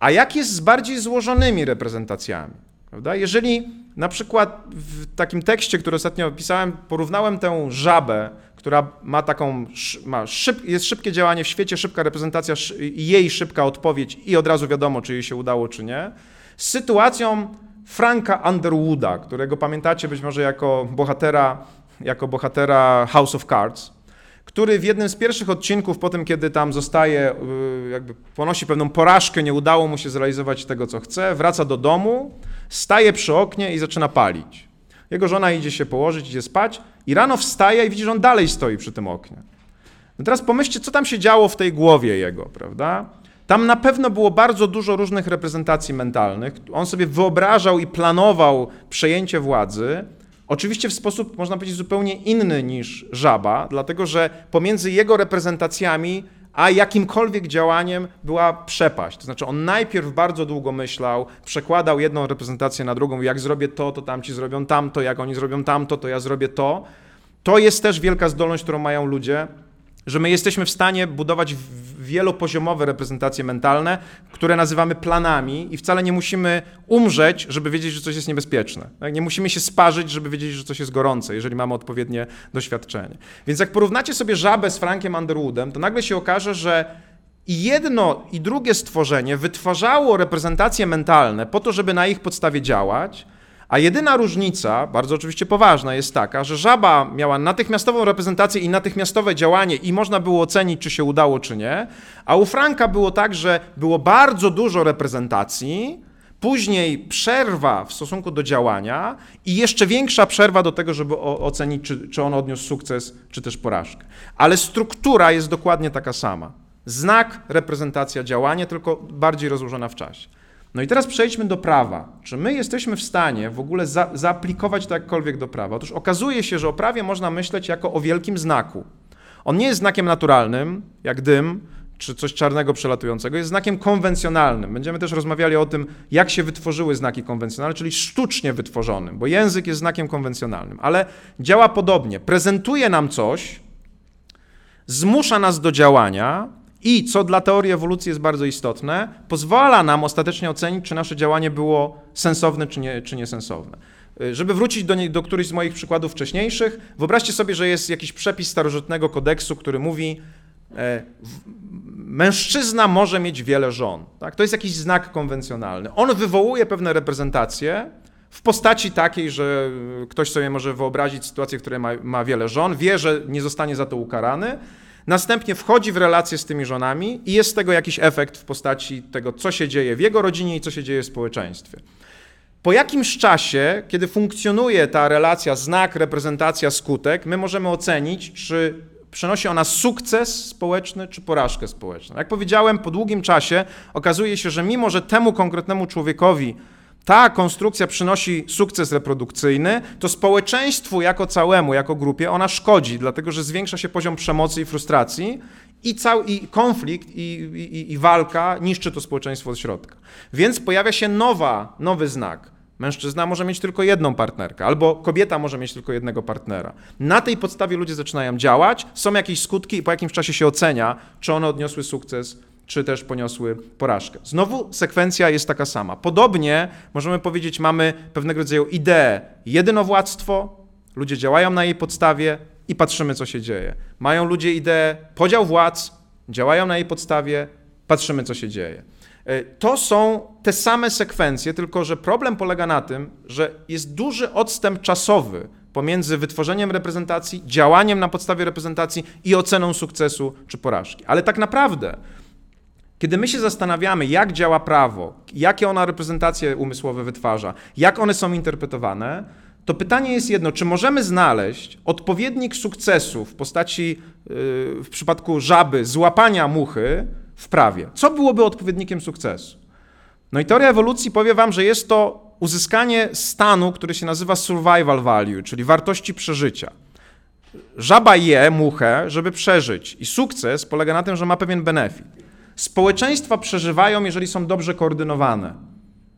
A jak jest z bardziej złożonymi reprezentacjami? Prawda? Jeżeli na przykład w takim tekście, który ostatnio opisałem, porównałem tę żabę która ma taką, ma szyb, jest szybkie działanie w świecie, szybka reprezentacja jej szybka odpowiedź i od razu wiadomo, czy jej się udało, czy nie, z sytuacją Franka Underwooda, którego pamiętacie być może jako bohatera, jako bohatera House of Cards, który w jednym z pierwszych odcinków, po tym kiedy tam zostaje, y, jakby ponosi pewną porażkę, nie udało mu się zrealizować tego, co chce, wraca do domu, staje przy oknie i zaczyna palić. Jego żona idzie się położyć, idzie spać i rano wstaje i widzi, że on dalej stoi przy tym oknie. No teraz pomyślcie, co tam się działo w tej głowie jego, prawda? Tam na pewno było bardzo dużo różnych reprezentacji mentalnych. On sobie wyobrażał i planował przejęcie władzy, oczywiście w sposób, można powiedzieć, zupełnie inny niż żaba, dlatego że pomiędzy jego reprezentacjami a jakimkolwiek działaniem była przepaść. To znaczy on najpierw bardzo długo myślał, przekładał jedną reprezentację na drugą, jak zrobię to, to tamci zrobią tamto, jak oni zrobią tamto, to ja zrobię to. To jest też wielka zdolność, którą mają ludzie, że my jesteśmy w stanie budować wielopoziomowe reprezentacje mentalne, które nazywamy planami i wcale nie musimy umrzeć, żeby wiedzieć, że coś jest niebezpieczne. Tak? Nie musimy się sparzyć, żeby wiedzieć, że coś jest gorące, jeżeli mamy odpowiednie doświadczenie. Więc jak porównacie sobie żabę z Frankiem Underwoodem, to nagle się okaże, że i jedno i drugie stworzenie wytwarzało reprezentacje mentalne po to, żeby na ich podstawie działać, a jedyna różnica, bardzo oczywiście poważna, jest taka, że żaba miała natychmiastową reprezentację i natychmiastowe działanie i można było ocenić, czy się udało, czy nie, a u Franka było tak, że było bardzo dużo reprezentacji, później przerwa w stosunku do działania i jeszcze większa przerwa do tego, żeby ocenić, czy, czy on odniósł sukces, czy też porażkę. Ale struktura jest dokładnie taka sama. Znak, reprezentacja, działanie, tylko bardziej rozłożona w czasie. No i teraz przejdźmy do prawa. Czy my jesteśmy w stanie w ogóle za, zaaplikować to jakkolwiek do prawa? Otóż okazuje się, że o prawie można myśleć jako o wielkim znaku. On nie jest znakiem naturalnym, jak dym, czy coś czarnego przelatującego, jest znakiem konwencjonalnym. Będziemy też rozmawiali o tym, jak się wytworzyły znaki konwencjonalne, czyli sztucznie wytworzonym, bo język jest znakiem konwencjonalnym, ale działa podobnie. Prezentuje nam coś, zmusza nas do działania, i co dla teorii ewolucji jest bardzo istotne, pozwala nam ostatecznie ocenić, czy nasze działanie było sensowne, czy, nie, czy niesensowne. Y, żeby wrócić do, do którychś z moich przykładów wcześniejszych, wyobraźcie sobie, że jest jakiś przepis starożytnego kodeksu, który mówi, e, mężczyzna może mieć wiele żon. Tak? To jest jakiś znak konwencjonalny. On wywołuje pewne reprezentacje w postaci takiej, że ktoś sobie może wyobrazić sytuację, w której ma, ma wiele żon, wie, że nie zostanie za to ukarany, Następnie wchodzi w relacje z tymi żonami i jest z tego jakiś efekt w postaci tego, co się dzieje w jego rodzinie i co się dzieje w społeczeństwie. po jakimś czasie, kiedy funkcjonuje ta relacja znak, reprezentacja, skutek, my możemy ocenić, czy przynosi ona sukces społeczny czy porażkę społeczną. Jak powiedziałem, po długim czasie okazuje się, że mimo, że temu konkretnemu człowiekowi ta konstrukcja przynosi sukces reprodukcyjny, to społeczeństwu jako całemu, jako grupie ona szkodzi, dlatego że zwiększa się poziom przemocy i frustracji i, i konflikt i, i, i walka niszczy to społeczeństwo od środka. Więc pojawia się nowa, nowy znak. Mężczyzna może mieć tylko jedną partnerkę, albo kobieta może mieć tylko jednego partnera. Na tej podstawie ludzie zaczynają działać, są jakieś skutki i po jakimś czasie się ocenia, czy one odniosły sukces, czy też poniosły porażkę. Znowu sekwencja jest taka sama. Podobnie możemy powiedzieć, mamy pewnego rodzaju ideę jedynowładztwo, ludzie działają na jej podstawie i patrzymy, co się dzieje. Mają ludzie ideę podział władz, działają na jej podstawie, patrzymy, co się dzieje. E, to są te same sekwencje, tylko że problem polega na tym, że jest duży odstęp czasowy pomiędzy wytworzeniem reprezentacji, działaniem na podstawie reprezentacji i oceną sukcesu czy porażki. Ale tak naprawdę, kiedy my się zastanawiamy, jak działa prawo, jakie ona reprezentacje umysłowe wytwarza, jak one są interpretowane, to pytanie jest jedno, czy możemy znaleźć odpowiednik sukcesu w postaci, yy, w przypadku żaby, złapania muchy, w prawie. Co byłoby odpowiednikiem sukcesu? No i teoria ewolucji powie wam, że jest to uzyskanie stanu, który się nazywa survival value, czyli wartości przeżycia. Żaba je muchę, żeby przeżyć i sukces polega na tym, że ma pewien benefit. Społeczeństwa przeżywają, jeżeli są dobrze koordynowane.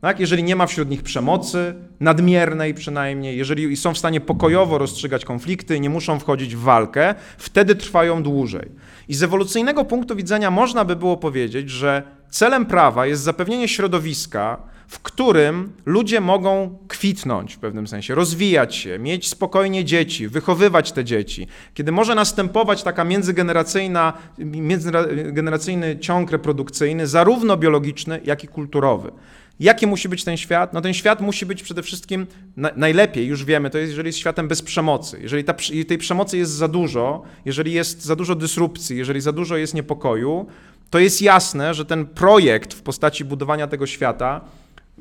Tak? Jeżeli nie ma wśród nich przemocy, nadmiernej przynajmniej, jeżeli są w stanie pokojowo rozstrzygać konflikty, nie muszą wchodzić w walkę, wtedy trwają dłużej. I z ewolucyjnego punktu widzenia można by było powiedzieć, że celem prawa jest zapewnienie środowiska, w którym ludzie mogą kwitnąć w pewnym sensie, rozwijać się, mieć spokojnie dzieci, wychowywać te dzieci, kiedy może następować taka międzygeneracyjna, międzygeneracyjny ciąg reprodukcyjny, zarówno biologiczny, jak i kulturowy. Jaki musi być ten świat? No ten świat musi być przede wszystkim, na, najlepiej już wiemy, to jest, jeżeli jest światem bez przemocy. Jeżeli ta, tej przemocy jest za dużo, jeżeli jest za dużo dysrupcji, jeżeli za dużo jest niepokoju, to jest jasne, że ten projekt w postaci budowania tego świata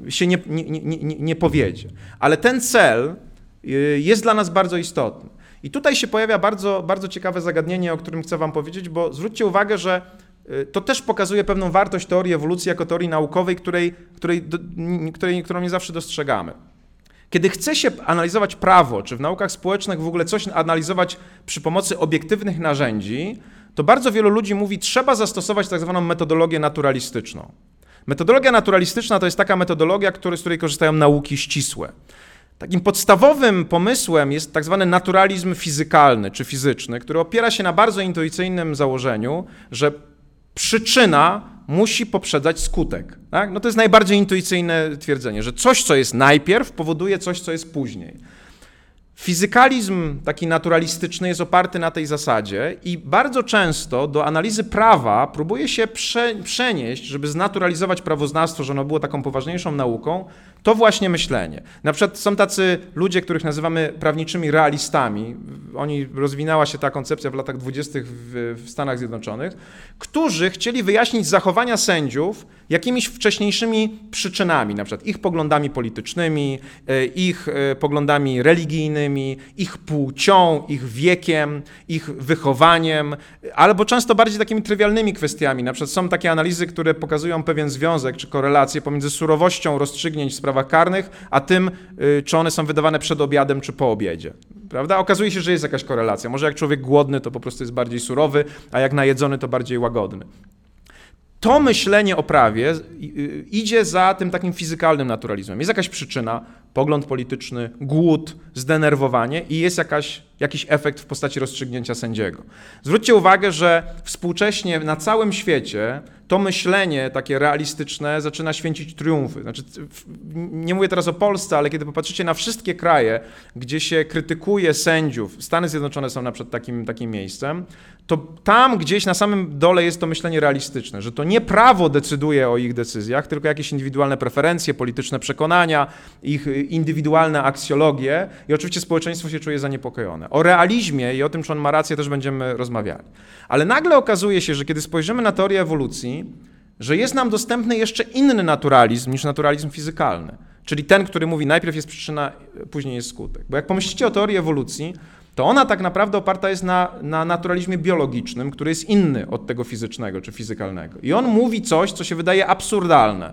się nie, nie, nie, nie, powiedzie. Ale ten cel y, jest dla nas bardzo istotny. I tutaj się pojawia bardzo, bardzo ciekawe zagadnienie, o którym chcę Wam powiedzieć, bo zwróćcie uwagę, że Y, to też pokazuje pewną wartość teorii ewolucji jako teorii naukowej, której, której, której, którą nie zawsze dostrzegamy. Kiedy chce się analizować prawo, czy w naukach społecznych w ogóle coś analizować przy pomocy obiektywnych narzędzi, to bardzo wielu ludzi mówi, trzeba zastosować tak zwaną metodologię naturalistyczną. Metodologia naturalistyczna to jest taka metodologia, który, z której korzystają nauki ścisłe. Takim podstawowym pomysłem jest tak zwany naturalizm fizykalny czy fizyczny, który opiera się na bardzo intuicyjnym założeniu, że przyczyna musi poprzedzać skutek. Tak? No to jest najbardziej intuicyjne twierdzenie, że coś, co jest najpierw, powoduje coś, co jest później. Fizykalizm taki naturalistyczny jest oparty na tej zasadzie i bardzo często do analizy prawa próbuje się prze, przenieść, żeby znaturalizować prawoznawstwo, że ono było taką poważniejszą nauką, to właśnie myślenie. Na przykład są tacy ludzie, których nazywamy prawniczymi realistami. Oni, rozwinęła się ta koncepcja w latach dwudziestych w, Stanach Zjednoczonych, którzy chcieli wyjaśnić zachowania sędziów jakimiś wcześniejszymi przyczynami, na przykład ich poglądami politycznymi, e, ich e, poglądami religijnymi, ich płcią, ich wiekiem, ich wychowaniem, albo często bardziej takimi trywialnymi kwestiami. Na przykład są takie analizy, które pokazują pewien związek czy korelację pomiędzy surowością rozstrzygnięć w sprawach karnych, a tym, y, czy one są wydawane przed obiadem czy po obiedzie. Prawda? Okazuje się, że jest jakaś korelacja. Może jak człowiek głodny, to po prostu jest bardziej surowy, a jak najedzony, to bardziej łagodny to myślenie o prawie y, idzie za tym takim fizykalnym naturalizmem. Jest jakaś przyczyna, pogląd polityczny, głód, zdenerwowanie i jest jakaś, jakiś efekt w postaci rozstrzygnięcia sędziego. Zwróćcie uwagę, że współcześnie na całym świecie to myślenie takie realistyczne zaczyna święcić triumfy. Znaczy, nie mówię teraz o Polsce, ale kiedy popatrzycie na wszystkie kraje, gdzie się krytykuje sędziów, Stany Zjednoczone są na przykład takim, takim miejscem, to tam gdzieś na samym dole jest to myślenie realistyczne, że to nie prawo decyduje o ich decyzjach, tylko jakieś indywidualne preferencje, polityczne przekonania, ich indywidualne aksjologie i oczywiście społeczeństwo się czuje zaniepokojone. O realizmie i o tym, czy on ma rację, też będziemy rozmawiali. Ale nagle okazuje się, że kiedy spojrzymy na teorię ewolucji, że jest nam dostępny jeszcze inny naturalizm niż naturalizm fizykalny. Czyli ten, który mówi najpierw jest przyczyna, później jest skutek. Bo jak pomyślicie o teorii ewolucji, to ona tak naprawdę oparta jest na, na naturalizmie biologicznym, który jest inny od tego fizycznego czy fizykalnego. I on mówi coś, co się wydaje absurdalne.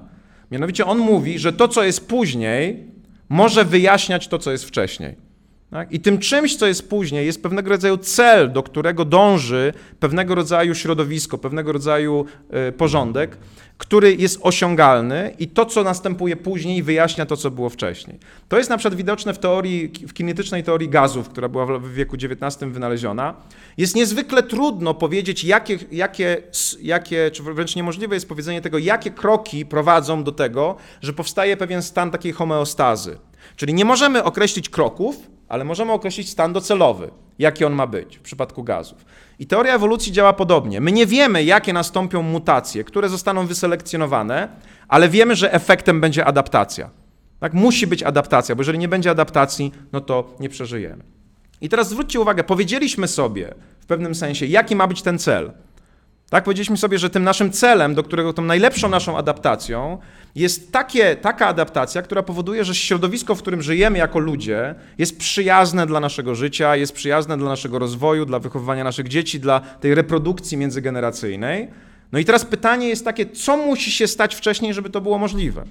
Mianowicie on mówi, że to, co jest później, może wyjaśniać to, co jest wcześniej. Tak? I tym czymś, co jest później, jest pewnego rodzaju cel, do którego dąży pewnego rodzaju środowisko, pewnego rodzaju y, porządek, który jest osiągalny i to, co następuje później, wyjaśnia to, co było wcześniej. To jest na przykład widoczne w teorii, w kinetycznej teorii gazów, która była w wieku XIX wynaleziona. Jest niezwykle trudno powiedzieć, jakie, jakie, jakie, czy wręcz niemożliwe jest powiedzenie tego, jakie kroki prowadzą do tego, że powstaje pewien stan takiej homeostazy. Czyli nie możemy określić kroków, ale możemy określić stan docelowy, jaki on ma być w przypadku gazów. I teoria ewolucji działa podobnie. My nie wiemy, jakie nastąpią mutacje, które zostaną wyselekcjonowane, ale wiemy, że efektem będzie adaptacja. Tak, musi być adaptacja, bo jeżeli nie będzie adaptacji, no to nie przeżyjemy. I teraz zwróćcie uwagę, powiedzieliśmy sobie w pewnym sensie, jaki ma być ten cel. Tak, powiedzieliśmy sobie, że tym naszym celem, do którego tą najlepszą naszą adaptacją jest takie, taka adaptacja, która powoduje, że środowisko, w którym żyjemy jako ludzie, jest przyjazne dla naszego życia, jest przyjazne dla naszego rozwoju, dla wychowywania naszych dzieci, dla tej reprodukcji międzygeneracyjnej. No i teraz pytanie jest takie, co musi się stać wcześniej, żeby to było możliwe?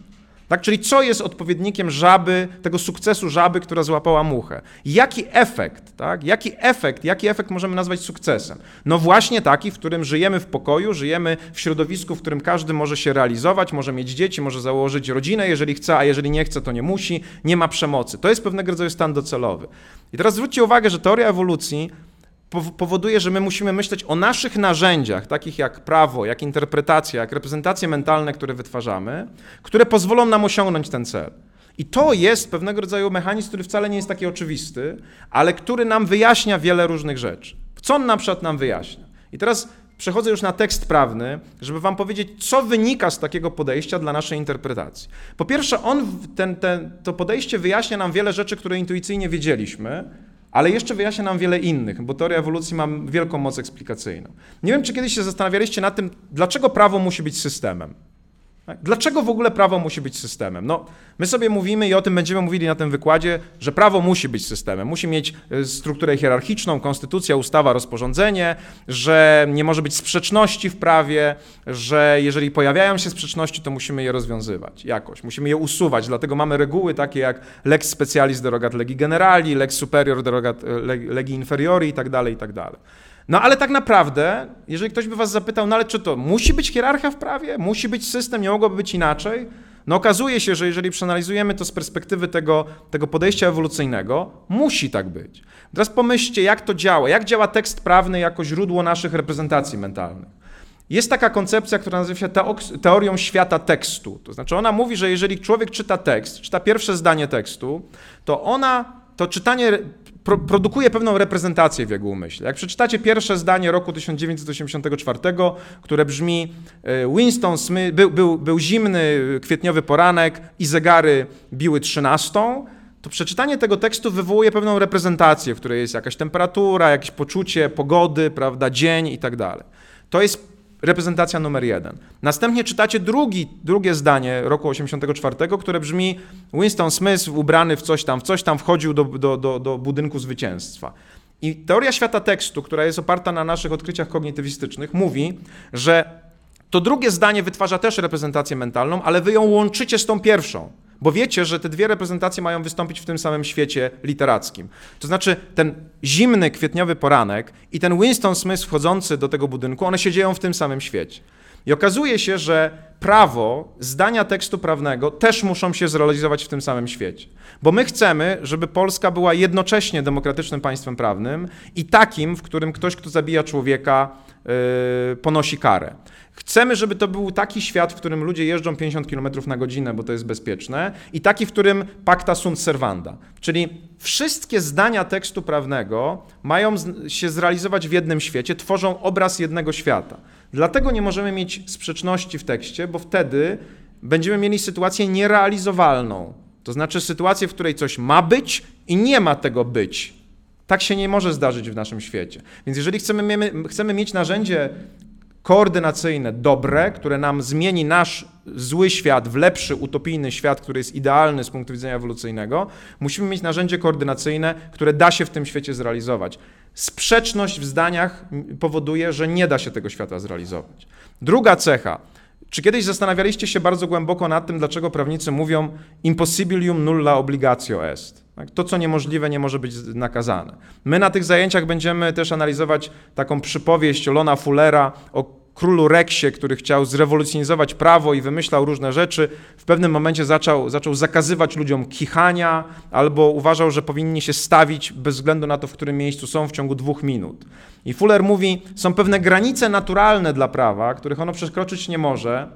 Tak? Czyli co jest odpowiednikiem żaby, tego sukcesu żaby, która złapała muchę? Jaki efekt, tak? Jaki efekt, jaki efekt możemy nazwać sukcesem? No właśnie taki, w którym żyjemy w pokoju, żyjemy w środowisku, w którym każdy może się realizować, może mieć dzieci, może założyć rodzinę, jeżeli chce, a jeżeli nie chce, to nie musi, nie ma przemocy. To jest pewnego rodzaju stan docelowy. I teraz zwróćcie uwagę, że teoria ewolucji powoduje, że my musimy myśleć o naszych narzędziach, takich jak prawo, jak interpretacja, jak reprezentacje mentalne, które wytwarzamy, które pozwolą nam osiągnąć ten cel. I to jest pewnego rodzaju mechanizm, który wcale nie jest taki oczywisty, ale który nam wyjaśnia wiele różnych rzeczy. Co on na przykład nam wyjaśnia? I teraz przechodzę już na tekst prawny, żeby wam powiedzieć, co wynika z takiego podejścia dla naszej interpretacji. Po pierwsze, on, ten, ten, to podejście wyjaśnia nam wiele rzeczy, które intuicyjnie wiedzieliśmy, ale jeszcze wyjaśnia nam wiele innych, bo teoria ewolucji ma wielką moc eksplikacyjną. Nie wiem, czy kiedyś się zastanawialiście nad tym, dlaczego prawo musi być systemem. Tak? Dlaczego w ogóle prawo musi być systemem? No, my sobie mówimy i o tym będziemy mówili na tym wykładzie, że prawo musi być systemem. Musi mieć e, strukturę hierarchiczną, konstytucja, ustawa, rozporządzenie, że nie może być sprzeczności w prawie, że jeżeli pojawiają się sprzeczności, to musimy je rozwiązywać jakoś. Musimy je usuwać, dlatego mamy reguły takie jak lex specialis derogat legi generali, lex superior derogat e, legi inferiori i tak No ale tak naprawdę, jeżeli ktoś by was zapytał, no ale czy to musi być hierarchia w prawie? Musi być system? Nie mogłoby być inaczej? No okazuje się, że jeżeli przeanalizujemy to z perspektywy tego, tego podejścia ewolucyjnego, musi tak być. Teraz pomyślcie, jak to działa, jak działa tekst prawny jako źródło naszych reprezentacji mentalnych. Jest taka koncepcja, która nazywa się teorią świata tekstu. To znaczy ona mówi, że jeżeli człowiek czyta tekst, czyta pierwsze zdanie tekstu, to ona, to czytanie pro, produkuje pewną reprezentację w jego umyśle. Jak przeczytacie pierwsze zdanie roku 1984, które brzmi e, Winston Smith, był, był, był zimny kwietniowy poranek i zegary biły trzynastą, to przeczytanie tego tekstu wywołuje pewną reprezentację, w której jest jakaś temperatura, jakieś poczucie pogody, prawda, dzień i tak dalej. To jest reprezentacja numer jeden. Następnie czytacie drugi, drugie zdanie roku 84, które brzmi Winston Smith ubrany w coś tam, w coś tam wchodził do, do, do, do budynku zwycięstwa. I teoria świata tekstu, która jest oparta na naszych odkryciach kognitywistycznych, mówi, że to drugie zdanie wytwarza też reprezentację mentalną, ale wy ją łączycie z tą pierwszą. Bo wiecie, że te dwie reprezentacje mają wystąpić w tym samym świecie literackim. To znaczy, ten zimny, kwietniowy poranek i ten Winston Smith wchodzący do tego budynku, one się dzieją w tym samym świecie. I okazuje się, że prawo, zdania tekstu prawnego też muszą się zrealizować w tym samym świecie. Bo my chcemy, żeby Polska była jednocześnie demokratycznym państwem prawnym i takim, w którym ktoś, kto zabija człowieka, yy, ponosi karę. Chcemy, żeby to był taki świat, w którym ludzie jeżdżą 50 km na godzinę, bo to jest bezpieczne, i taki, w którym pacta sunt servanda. Czyli wszystkie zdania tekstu prawnego mają się zrealizować w jednym świecie, tworzą obraz jednego świata. Dlatego nie możemy mieć sprzeczności w tekście, bo wtedy będziemy mieli sytuację nierealizowalną. To znaczy sytuację, w której coś ma być i nie ma tego być. Tak się nie może zdarzyć w naszym świecie. Więc jeżeli chcemy, chcemy mieć narzędzie koordynacyjne dobre, które nam zmieni nasz zły świat w lepszy, utopijny świat, który jest idealny z punktu widzenia ewolucyjnego, musimy mieć narzędzie koordynacyjne, które da się w tym świecie zrealizować. Sprzeczność w zdaniach powoduje, że nie da się tego świata zrealizować. Druga cecha. Czy kiedyś zastanawialiście się bardzo głęboko nad tym, dlaczego prawnicy mówią impossibilium nulla obligatio est? Tak? To, co niemożliwe, nie może być nakazane. My na tych zajęciach będziemy też analizować taką przypowieść Lona Fullera o królu Reksie, który chciał zrewolucjonizować prawo i wymyślał różne rzeczy, w pewnym momencie zaczął, zaczął zakazywać ludziom kichania albo uważał, że powinni się stawić bez względu na to, w którym miejscu są w ciągu dwóch minut. I Fuller mówi, są pewne granice naturalne dla prawa, których ono przekroczyć nie może,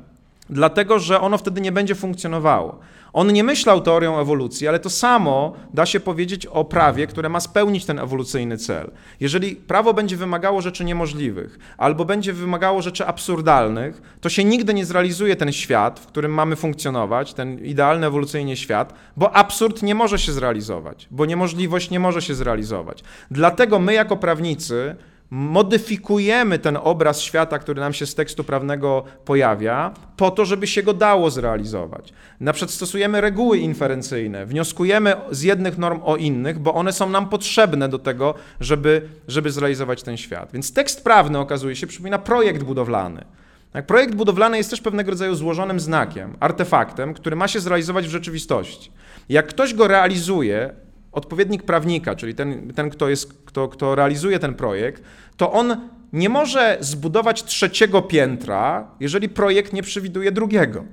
dlatego że ono wtedy nie będzie funkcjonowało. On nie myślał teorią ewolucji, ale to samo da się powiedzieć o prawie, które ma spełnić ten ewolucyjny cel. Jeżeli prawo będzie wymagało rzeczy niemożliwych albo będzie wymagało rzeczy absurdalnych, to się nigdy nie zrealizuje ten świat, w którym mamy funkcjonować, ten idealny ewolucyjnie świat, bo absurd nie może się zrealizować, bo niemożliwość nie może się zrealizować. Dlatego my jako prawnicy modyfikujemy ten obraz świata, który nam się z tekstu prawnego pojawia, po to, żeby się go dało zrealizować. Na przykład stosujemy reguły inferencyjne, wnioskujemy z jednych norm o innych, bo one są nam potrzebne do tego, żeby, żeby zrealizować ten świat. Więc tekst prawny okazuje się przypomina projekt budowlany. Tak, projekt budowlany jest też pewnego rodzaju złożonym znakiem, artefaktem, który ma się zrealizować w rzeczywistości. Jak ktoś go realizuje, odpowiednik prawnika, czyli ten, ten kto, jest, kto, kto realizuje ten projekt, to on nie może zbudować trzeciego piętra, jeżeli projekt nie przewiduje drugiego.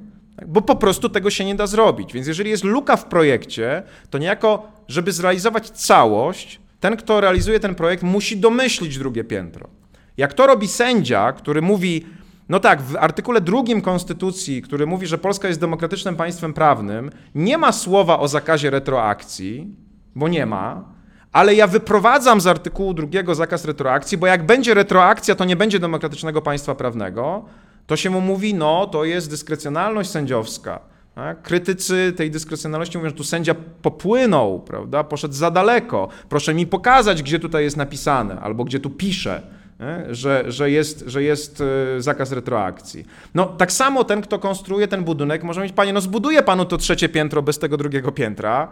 Bo po prostu tego się nie da zrobić. Więc jeżeli jest luka w projekcie, to niejako, żeby zrealizować całość, ten, kto realizuje ten projekt, musi domyślić drugie piętro. Jak to robi sędzia, który mówi, no tak, w artykule drugim Konstytucji, który mówi, że Polska jest demokratycznym państwem prawnym, nie ma słowa o zakazie retroakcji, bo nie ma, ale ja wyprowadzam z artykułu drugiego zakaz retroakcji, bo jak będzie retroakcja, to nie będzie demokratycznego państwa prawnego, to się mu mówi, no to jest dyskrecjonalność sędziowska. Tak? Krytycy tej dyskrecjonalności mówią, że tu sędzia popłynął, prawda? poszedł za daleko. Proszę mi pokazać, gdzie tutaj jest napisane, albo gdzie tu pisze, że, że, jest, że jest e, zakaz retroakcji. No tak samo ten, kto konstruuje ten budynek, może mieć, panie, no zbuduje panu to trzecie piętro bez tego drugiego piętra,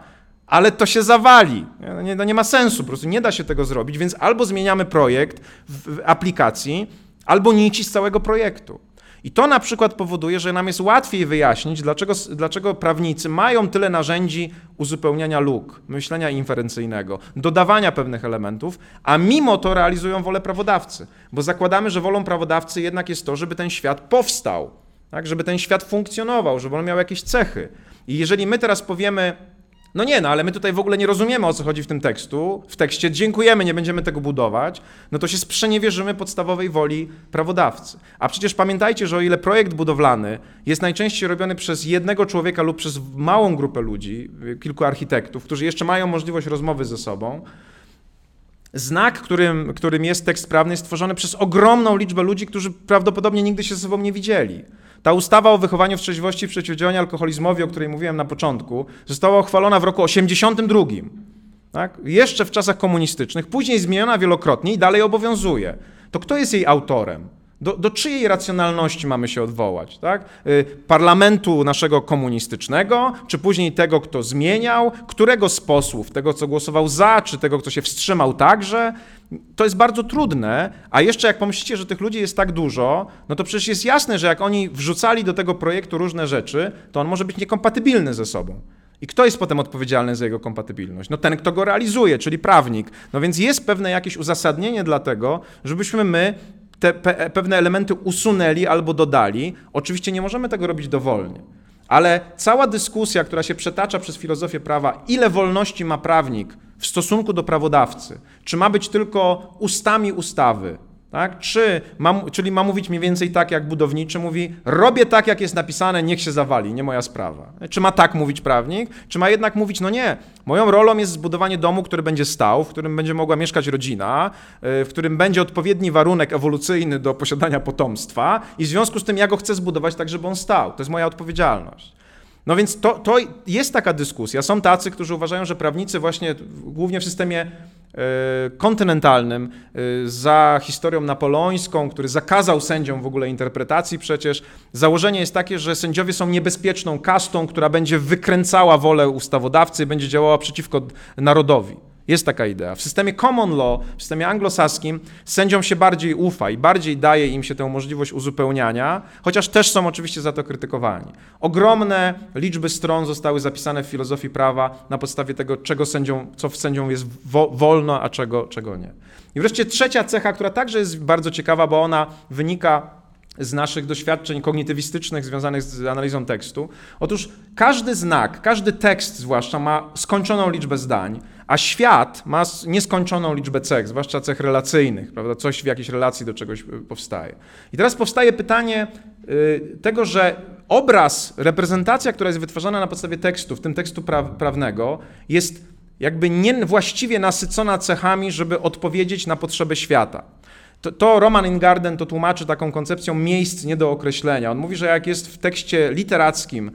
ale to się zawali. Nie, no nie ma sensu, po prostu nie da się tego zrobić, więc albo zmieniamy projekt w aplikacji, albo nici z całego projektu. I to na przykład powoduje, że nam jest łatwiej wyjaśnić, dlaczego, dlaczego prawnicy mają tyle narzędzi uzupełniania luk, myślenia inferencyjnego, dodawania pewnych elementów, a mimo to realizują wolę prawodawcy. Bo zakładamy, że wolą prawodawcy jednak jest to, żeby ten świat powstał, tak? żeby ten świat funkcjonował, żeby on miał jakieś cechy. I jeżeli my teraz powiemy, no nie, no ale my tutaj w ogóle nie rozumiemy o co chodzi w tym tekstu, w tekście, dziękujemy, nie będziemy tego budować, no to się sprzeniewierzymy podstawowej woli prawodawcy. A przecież pamiętajcie, że o ile projekt budowlany jest najczęściej robiony przez jednego człowieka lub przez małą grupę ludzi, kilku architektów, którzy jeszcze mają możliwość rozmowy ze sobą, Znak, którym, którym jest tekst prawny, jest stworzony przez ogromną liczbę ludzi, którzy prawdopodobnie nigdy się ze sobą nie widzieli. Ta ustawa o wychowaniu w trzeźwości i przeciwdziałaniu alkoholizmowi, o której mówiłem na początku, została uchwalona w roku 82. Tak? Jeszcze w czasach komunistycznych, później zmieniona wielokrotnie i dalej obowiązuje. To kto jest jej autorem? Do, do czyjej racjonalności mamy się odwołać? Tak? Y, parlamentu naszego komunistycznego, czy później tego, kto zmieniał? Którego z posłów? Tego, co głosował za, czy tego, kto się wstrzymał także? To jest bardzo trudne, a jeszcze jak pomyślicie, że tych ludzi jest tak dużo, no to przecież jest jasne, że jak oni wrzucali do tego projektu różne rzeczy, to on może być niekompatybilny ze sobą. I kto jest potem odpowiedzialny za jego kompatybilność? No ten, kto go realizuje, czyli prawnik. No więc jest pewne jakieś uzasadnienie dla tego, żebyśmy my te pe pewne elementy usunęli albo dodali. Oczywiście nie możemy tego robić dowolnie. Ale cała dyskusja, która się przetacza przez filozofię prawa, ile wolności ma prawnik w stosunku do prawodawcy, czy ma być tylko ustami ustawy, tak? Czy ma, czyli ma mówić mniej więcej tak, jak budowniczy mówi, robię tak, jak jest napisane, niech się zawali, nie moja sprawa. Czy ma tak mówić prawnik, czy ma jednak mówić, no nie, moją rolą jest zbudowanie domu, który będzie stał, w którym będzie mogła mieszkać rodzina, y, w którym będzie odpowiedni warunek ewolucyjny do posiadania potomstwa i w związku z tym ja go chcę zbudować tak, żeby on stał. To jest moja odpowiedzialność. No więc to, to jest taka dyskusja. Są tacy, którzy uważają, że prawnicy właśnie głównie w systemie kontynentalnym, e, za historią napoleońską, który zakazał sędziom w ogóle interpretacji przecież. Założenie jest takie, że sędziowie są niebezpieczną kastą, która będzie wykręcała wolę ustawodawcy, będzie działała przeciwko narodowi. Jest taka idea. W systemie common law, w systemie anglosaskim, sędziom się bardziej ufa i bardziej daje im się tę możliwość uzupełniania, chociaż też są oczywiście za to krytykowani. Ogromne liczby stron zostały zapisane w filozofii prawa na podstawie tego, czego sędziom, co w sędziom jest wo wolno, a czego, czego nie. I wreszcie trzecia cecha, która także jest bardzo ciekawa, bo ona wynika z naszych doświadczeń kognitywistycznych związanych z analizą tekstu. Otóż każdy znak, każdy tekst zwłaszcza ma skończoną liczbę zdań, a świat ma nieskończoną liczbę cech, zwłaszcza cech relacyjnych, prawda? Coś w jakiejś relacji do czegoś y, powstaje. I teraz powstaje pytanie y, tego, że obraz, reprezentacja, która jest wytwarzana na podstawie tekstu, w tym tekstu pra prawnego, jest jakby niewłaściwie nasycona cechami, żeby odpowiedzieć na potrzeby świata. To, to, Roman Ingarden to tłumaczy taką koncepcją miejsc nie do określenia. On mówi, że jak jest w tekście literackim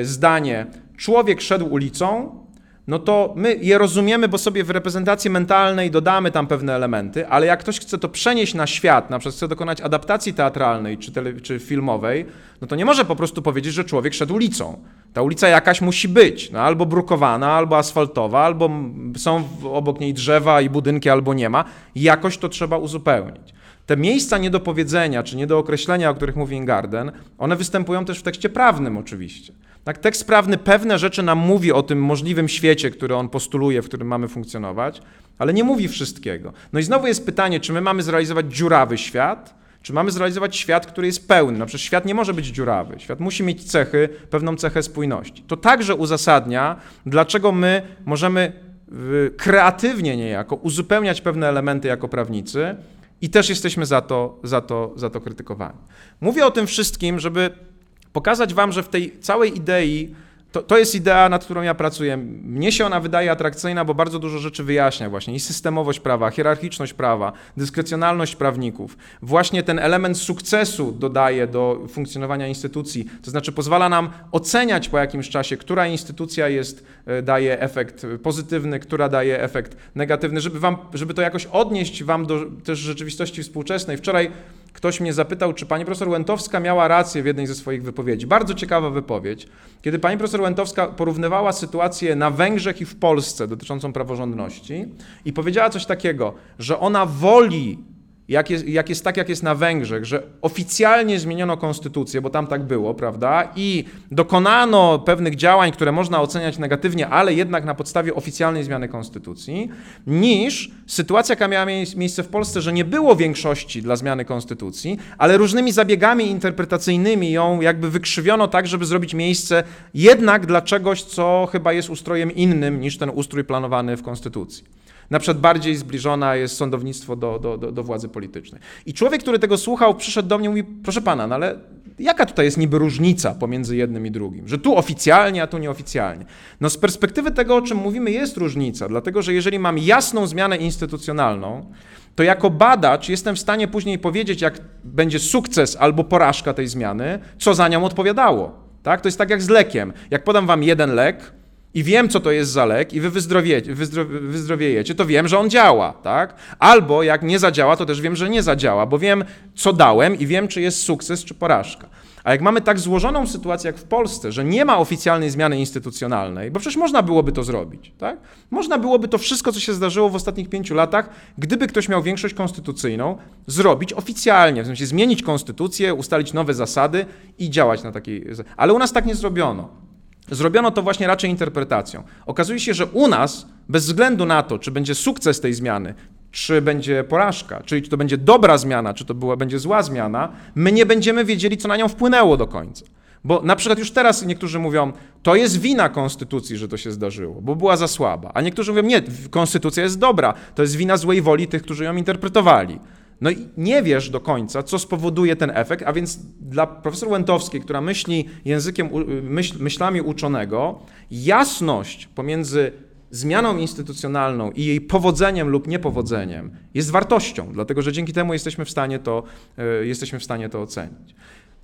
y, zdanie człowiek szedł ulicą, no to my je rozumiemy, bo sobie w reprezentacji mentalnej dodamy tam pewne elementy, ale jak ktoś chce to przenieść na świat, na przykład chce dokonać adaptacji teatralnej czy, tele, czy filmowej, no to nie może po prostu powiedzieć, że człowiek szedł ulicą. Ta ulica jakaś musi być, no albo brukowana, albo asfaltowa, albo są obok niej drzewa i budynki, albo nie ma. Jakoś to trzeba uzupełnić. Te miejsca nie do powiedzenia czy nie do określenia, o których mówi Ingarden, one występują też w tekście prawnym oczywiście. Tak, tekst prawny pewne rzeczy nam mówi o tym możliwym świecie, który on postuluje, w którym mamy funkcjonować, ale nie mówi wszystkiego. No i znowu jest pytanie, czy my mamy zrealizować dziurawy świat, czy mamy zrealizować świat, który jest pełny. No przecież świat nie może być dziurawy. Świat musi mieć cechy, pewną cechę spójności. To także uzasadnia, dlaczego my możemy kreatywnie niejako uzupełniać pewne elementy jako prawnicy i też jesteśmy za to, za to, za to krytykowani. Mówię o tym wszystkim, żeby pokazać wam, że w tej całej idei to, to jest idea, nad którą ja pracuję. Mnie się ona wydaje atrakcyjna, bo bardzo dużo rzeczy wyjaśnia właśnie i systemowość prawa, hierarchiczność prawa, dyskrecjonalność prawników. Właśnie ten element sukcesu dodaje do funkcjonowania instytucji, to znaczy pozwala nam oceniać po jakimś czasie, która instytucja jest, e, daje efekt pozytywny, która daje efekt negatywny, żeby, wam, żeby to jakoś odnieść wam do też rzeczywistości współczesnej. Wczoraj ktoś mnie zapytał, czy pani profesor Łętowska miała rację w jednej ze swoich wypowiedzi. Bardzo ciekawa wypowiedź, kiedy pani profesor Łętowska porównywała sytuację na Węgrzech i w Polsce dotyczącą praworządności i powiedziała coś takiego, że ona woli jak jest, jak jest tak, jak jest na Węgrzech, że oficjalnie zmieniono konstytucję, bo tam tak było, prawda, i dokonano pewnych działań, które można oceniać negatywnie, ale jednak na podstawie oficjalnej zmiany konstytucji, niż sytuacja, jaka miała miejsce w Polsce, że nie było większości dla zmiany konstytucji, ale różnymi zabiegami interpretacyjnymi ją jakby wykrzywiono tak, żeby zrobić miejsce jednak dla czegoś, co chyba jest ustrojem innym niż ten ustrój planowany w konstytucji. Na przykład bardziej zbliżona jest sądownictwo do, do, do, do władzy politycznej. I człowiek, który tego słuchał, przyszedł do mnie i mówi, proszę pana, no ale jaka tutaj jest niby różnica pomiędzy jednym i drugim? Że tu oficjalnie, a tu nieoficjalnie. No z perspektywy tego, o czym mówimy, jest różnica, dlatego że jeżeli mam jasną zmianę instytucjonalną, to jako badacz jestem w stanie później powiedzieć, jak będzie sukces albo porażka tej zmiany, co za nią odpowiadało. Tak? To jest tak jak z lekiem. Jak podam wam jeden lek, i wiem, co to jest za lek i wy wyzdrowiejecie, wyzdrowiejecie, to wiem, że on działa, tak? Albo jak nie zadziała, to też wiem, że nie zadziała, bo wiem, co dałem i wiem, czy jest sukces, czy porażka. A jak mamy tak złożoną sytuację jak w Polsce, że nie ma oficjalnej zmiany instytucjonalnej, bo przecież można byłoby to zrobić, tak? Można byłoby to wszystko, co się zdarzyło w ostatnich pięciu latach, gdyby ktoś miał większość konstytucyjną, zrobić oficjalnie, w sensie zmienić konstytucję, ustalić nowe zasady i działać na takiej. Ale u nas tak nie zrobiono. Zrobiono to właśnie raczej interpretacją. Okazuje się, że u nas, bez względu na to, czy będzie sukces tej zmiany, czy będzie porażka, czyli czy to będzie dobra zmiana, czy to była, będzie zła zmiana, my nie będziemy wiedzieli, co na nią wpłynęło do końca. Bo na przykład już teraz niektórzy mówią, to jest wina konstytucji, że to się zdarzyło, bo była za słaba. A niektórzy mówią, nie, konstytucja jest dobra, to jest wina złej woli tych, którzy ją interpretowali. No i nie wiesz do końca, co spowoduje ten efekt, a więc dla profesor Łętowskiej, która myśli językiem, myśl, myślami uczonego, jasność pomiędzy zmianą instytucjonalną i jej powodzeniem lub niepowodzeniem jest wartością, dlatego że dzięki temu jesteśmy w stanie to, e, jesteśmy w stanie to ocenić.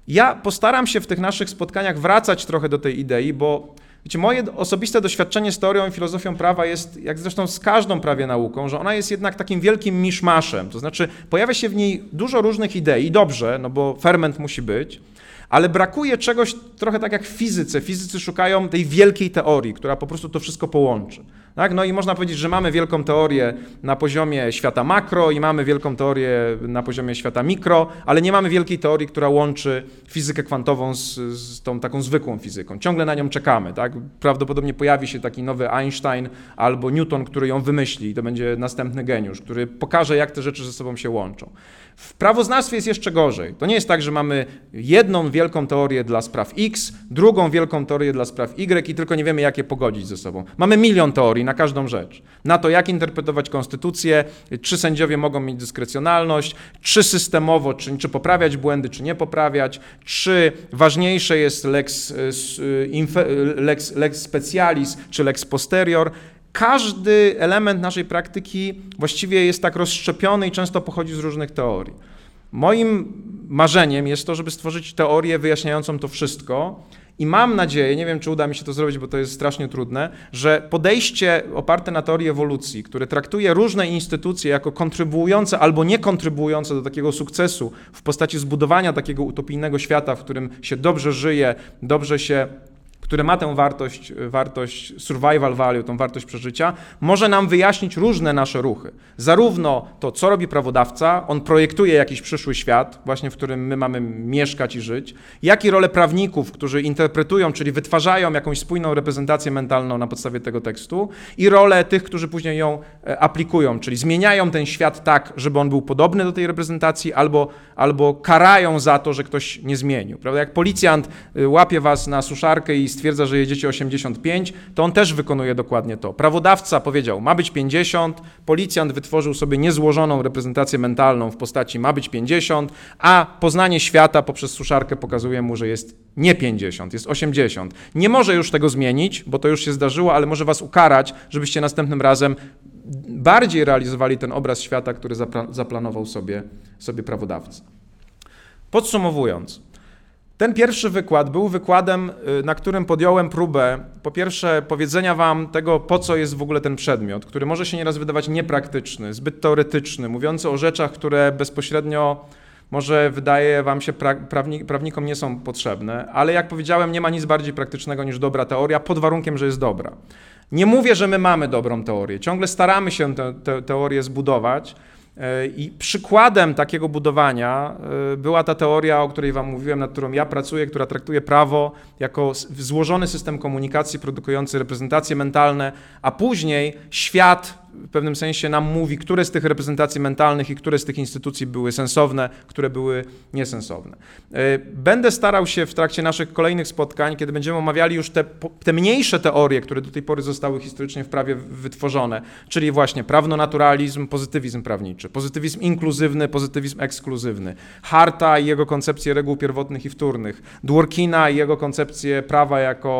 Ja postaram się w tych naszych spotkaniach wracać trochę do tej idei, bo Wiecie, moje osobiste doświadczenie z teorią i filozofią prawa jest, jak zresztą z każdą prawie nauką, że ona jest jednak takim wielkim miszmaszem. To znaczy, pojawia się w niej dużo różnych idei, dobrze, no bo ferment musi być, ale brakuje czegoś trochę tak jak w fizyce. Fizycy szukają tej wielkiej teorii, która po prostu to wszystko połączy. Tak? No i można powiedzieć, że mamy wielką teorię na poziomie świata makro i mamy wielką teorię na poziomie świata mikro, ale nie mamy wielkiej teorii, która łączy fizykę kwantową z, z tą taką zwykłą fizyką. Ciągle na nią czekamy. Tak? Prawdopodobnie pojawi się taki nowy Einstein albo Newton, który ją wymyśli i to będzie następny geniusz, który pokaże, jak te rzeczy ze sobą się łączą. W prawoznawstwie jest jeszcze gorzej. To nie jest tak, że mamy jedną wielką teorię dla spraw X, drugą wielką teorię dla spraw Y i tylko nie wiemy, jak je pogodzić ze sobą. Mamy milion teorii na każdą rzecz. Na to, jak interpretować konstytucję, czy sędziowie mogą mieć dyskrecjonalność, czy systemowo, czy, czy poprawiać błędy, czy nie poprawiać, czy ważniejsze jest lex, lex, lex specialis, czy lex posterior każdy element naszej praktyki właściwie jest tak rozszczepiony i często pochodzi z różnych teorii. Moim marzeniem jest to, żeby stworzyć teorię wyjaśniającą to wszystko. I mam nadzieję, nie wiem czy uda mi się to zrobić, bo to jest strasznie trudne, że podejście oparte na teorii ewolucji, które traktuje różne instytucje jako kontrybuujące albo nie kontrybuujące do takiego sukcesu w postaci zbudowania takiego utopijnego świata, w którym się dobrze żyje, dobrze się które ma tę wartość, wartość survival value, tą wartość przeżycia, może nam wyjaśnić różne nasze ruchy. Zarówno to, co robi prawodawca, on projektuje jakiś przyszły świat, właśnie w którym my mamy mieszkać i żyć, jak i rolę prawników, którzy interpretują, czyli wytwarzają jakąś spójną reprezentację mentalną na podstawie tego tekstu, i rolę tych, którzy później ją e, aplikują, czyli zmieniają ten świat tak, żeby on był podobny do tej reprezentacji, albo, albo karają za to, że ktoś nie zmienił. Prawda? Jak policjant y, łapie was na suszarkę i stwierdza, że jedziecie 85, to on też wykonuje dokładnie to. Prawodawca powiedział, ma być 50, policjant wytworzył sobie niezłożoną reprezentację mentalną w postaci ma być 50, a poznanie świata poprzez suszarkę pokazuje mu, że jest nie 50, jest 80. Nie może już tego zmienić, bo to już się zdarzyło, ale może was ukarać, żebyście następnym razem bardziej realizowali ten obraz świata, który zaplanował sobie, sobie prawodawca. Podsumowując, ten pierwszy wykład był wykładem, y, na którym podjąłem próbę, po pierwsze, powiedzenia Wam tego, po co jest w ogóle ten przedmiot, który może się nieraz wydawać niepraktyczny, zbyt teoretyczny, mówiący o rzeczach, które bezpośrednio może wydaje Wam się prawni, prawnikom nie są potrzebne, ale jak powiedziałem, nie ma nic bardziej praktycznego niż dobra teoria, pod warunkiem, że jest dobra. Nie mówię, że my mamy dobrą teorię, ciągle staramy się tę te, te teorię zbudować, I przykładem takiego budowania e, była ta teoria, o której Wam mówiłem, nad którą ja pracuję, która traktuje prawo jako złożony system komunikacji produkujący reprezentacje mentalne, a później świat w pewnym sensie nam mówi, które z tych reprezentacji mentalnych i które z tych instytucji były sensowne, które były niesensowne. E, będę starał się w trakcie naszych kolejnych spotkań, kiedy będziemy omawiali już te, te mniejsze teorie, które do tej pory zostały historycznie w prawie wytworzone, czyli właśnie prawno-naturalizm, pozytywizm prawniczy, pozytywizm inkluzywny, pozytywizm ekskluzywny, Harta i jego koncepcję reguł pierwotnych i wtórnych, Dworkina i jego koncepcję prawa jako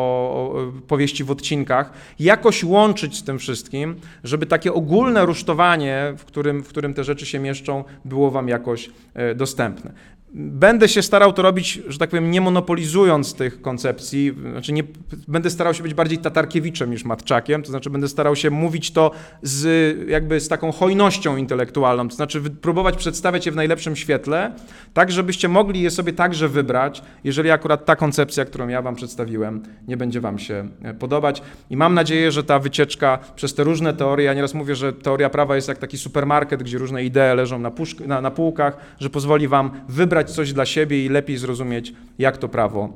powieści w odcinkach, jakoś łączyć z tym wszystkim, żeby tak takie ogólne rusztowanie, w którym, w którym te rzeczy się mieszczą, było Wam jakoś e, dostępne. Będę się starał to robić, że tak powiem, nie monopolizując tych koncepcji, znaczy nie, będę starał się być bardziej Tatarkiewiczem niż Matczakiem, to znaczy będę starał się mówić to z, jakby z taką hojnością intelektualną, to znaczy próbować przedstawiać je w najlepszym świetle, tak żebyście mogli je sobie także wybrać, jeżeli akurat ta koncepcja, którą ja Wam przedstawiłem, nie będzie Wam się e, podobać. I mam nadzieję, że ta wycieczka przez te różne teorie, ja nieraz mówię, że teoria prawa jest jak taki supermarket, gdzie różne idee leżą na, puszk, na, na półkach, że pozwoli Wam wybrać wybrać coś dla siebie i lepiej zrozumieć, jak to prawo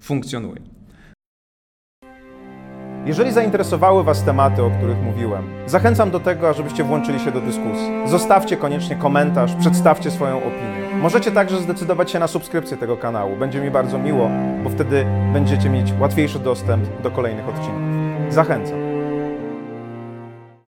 funkcjonuje. Jeżeli zainteresowały Was tematy, o których mówiłem, zachęcam do tego, ażebyście włączyli się do dyskusji. Zostawcie koniecznie komentarz, przedstawcie swoją opinię. Możecie także zdecydować się na subskrypcję tego kanału. Będzie mi bardzo miło, bo wtedy będziecie mieć łatwiejszy dostęp do kolejnych odcinków. Zachęcam.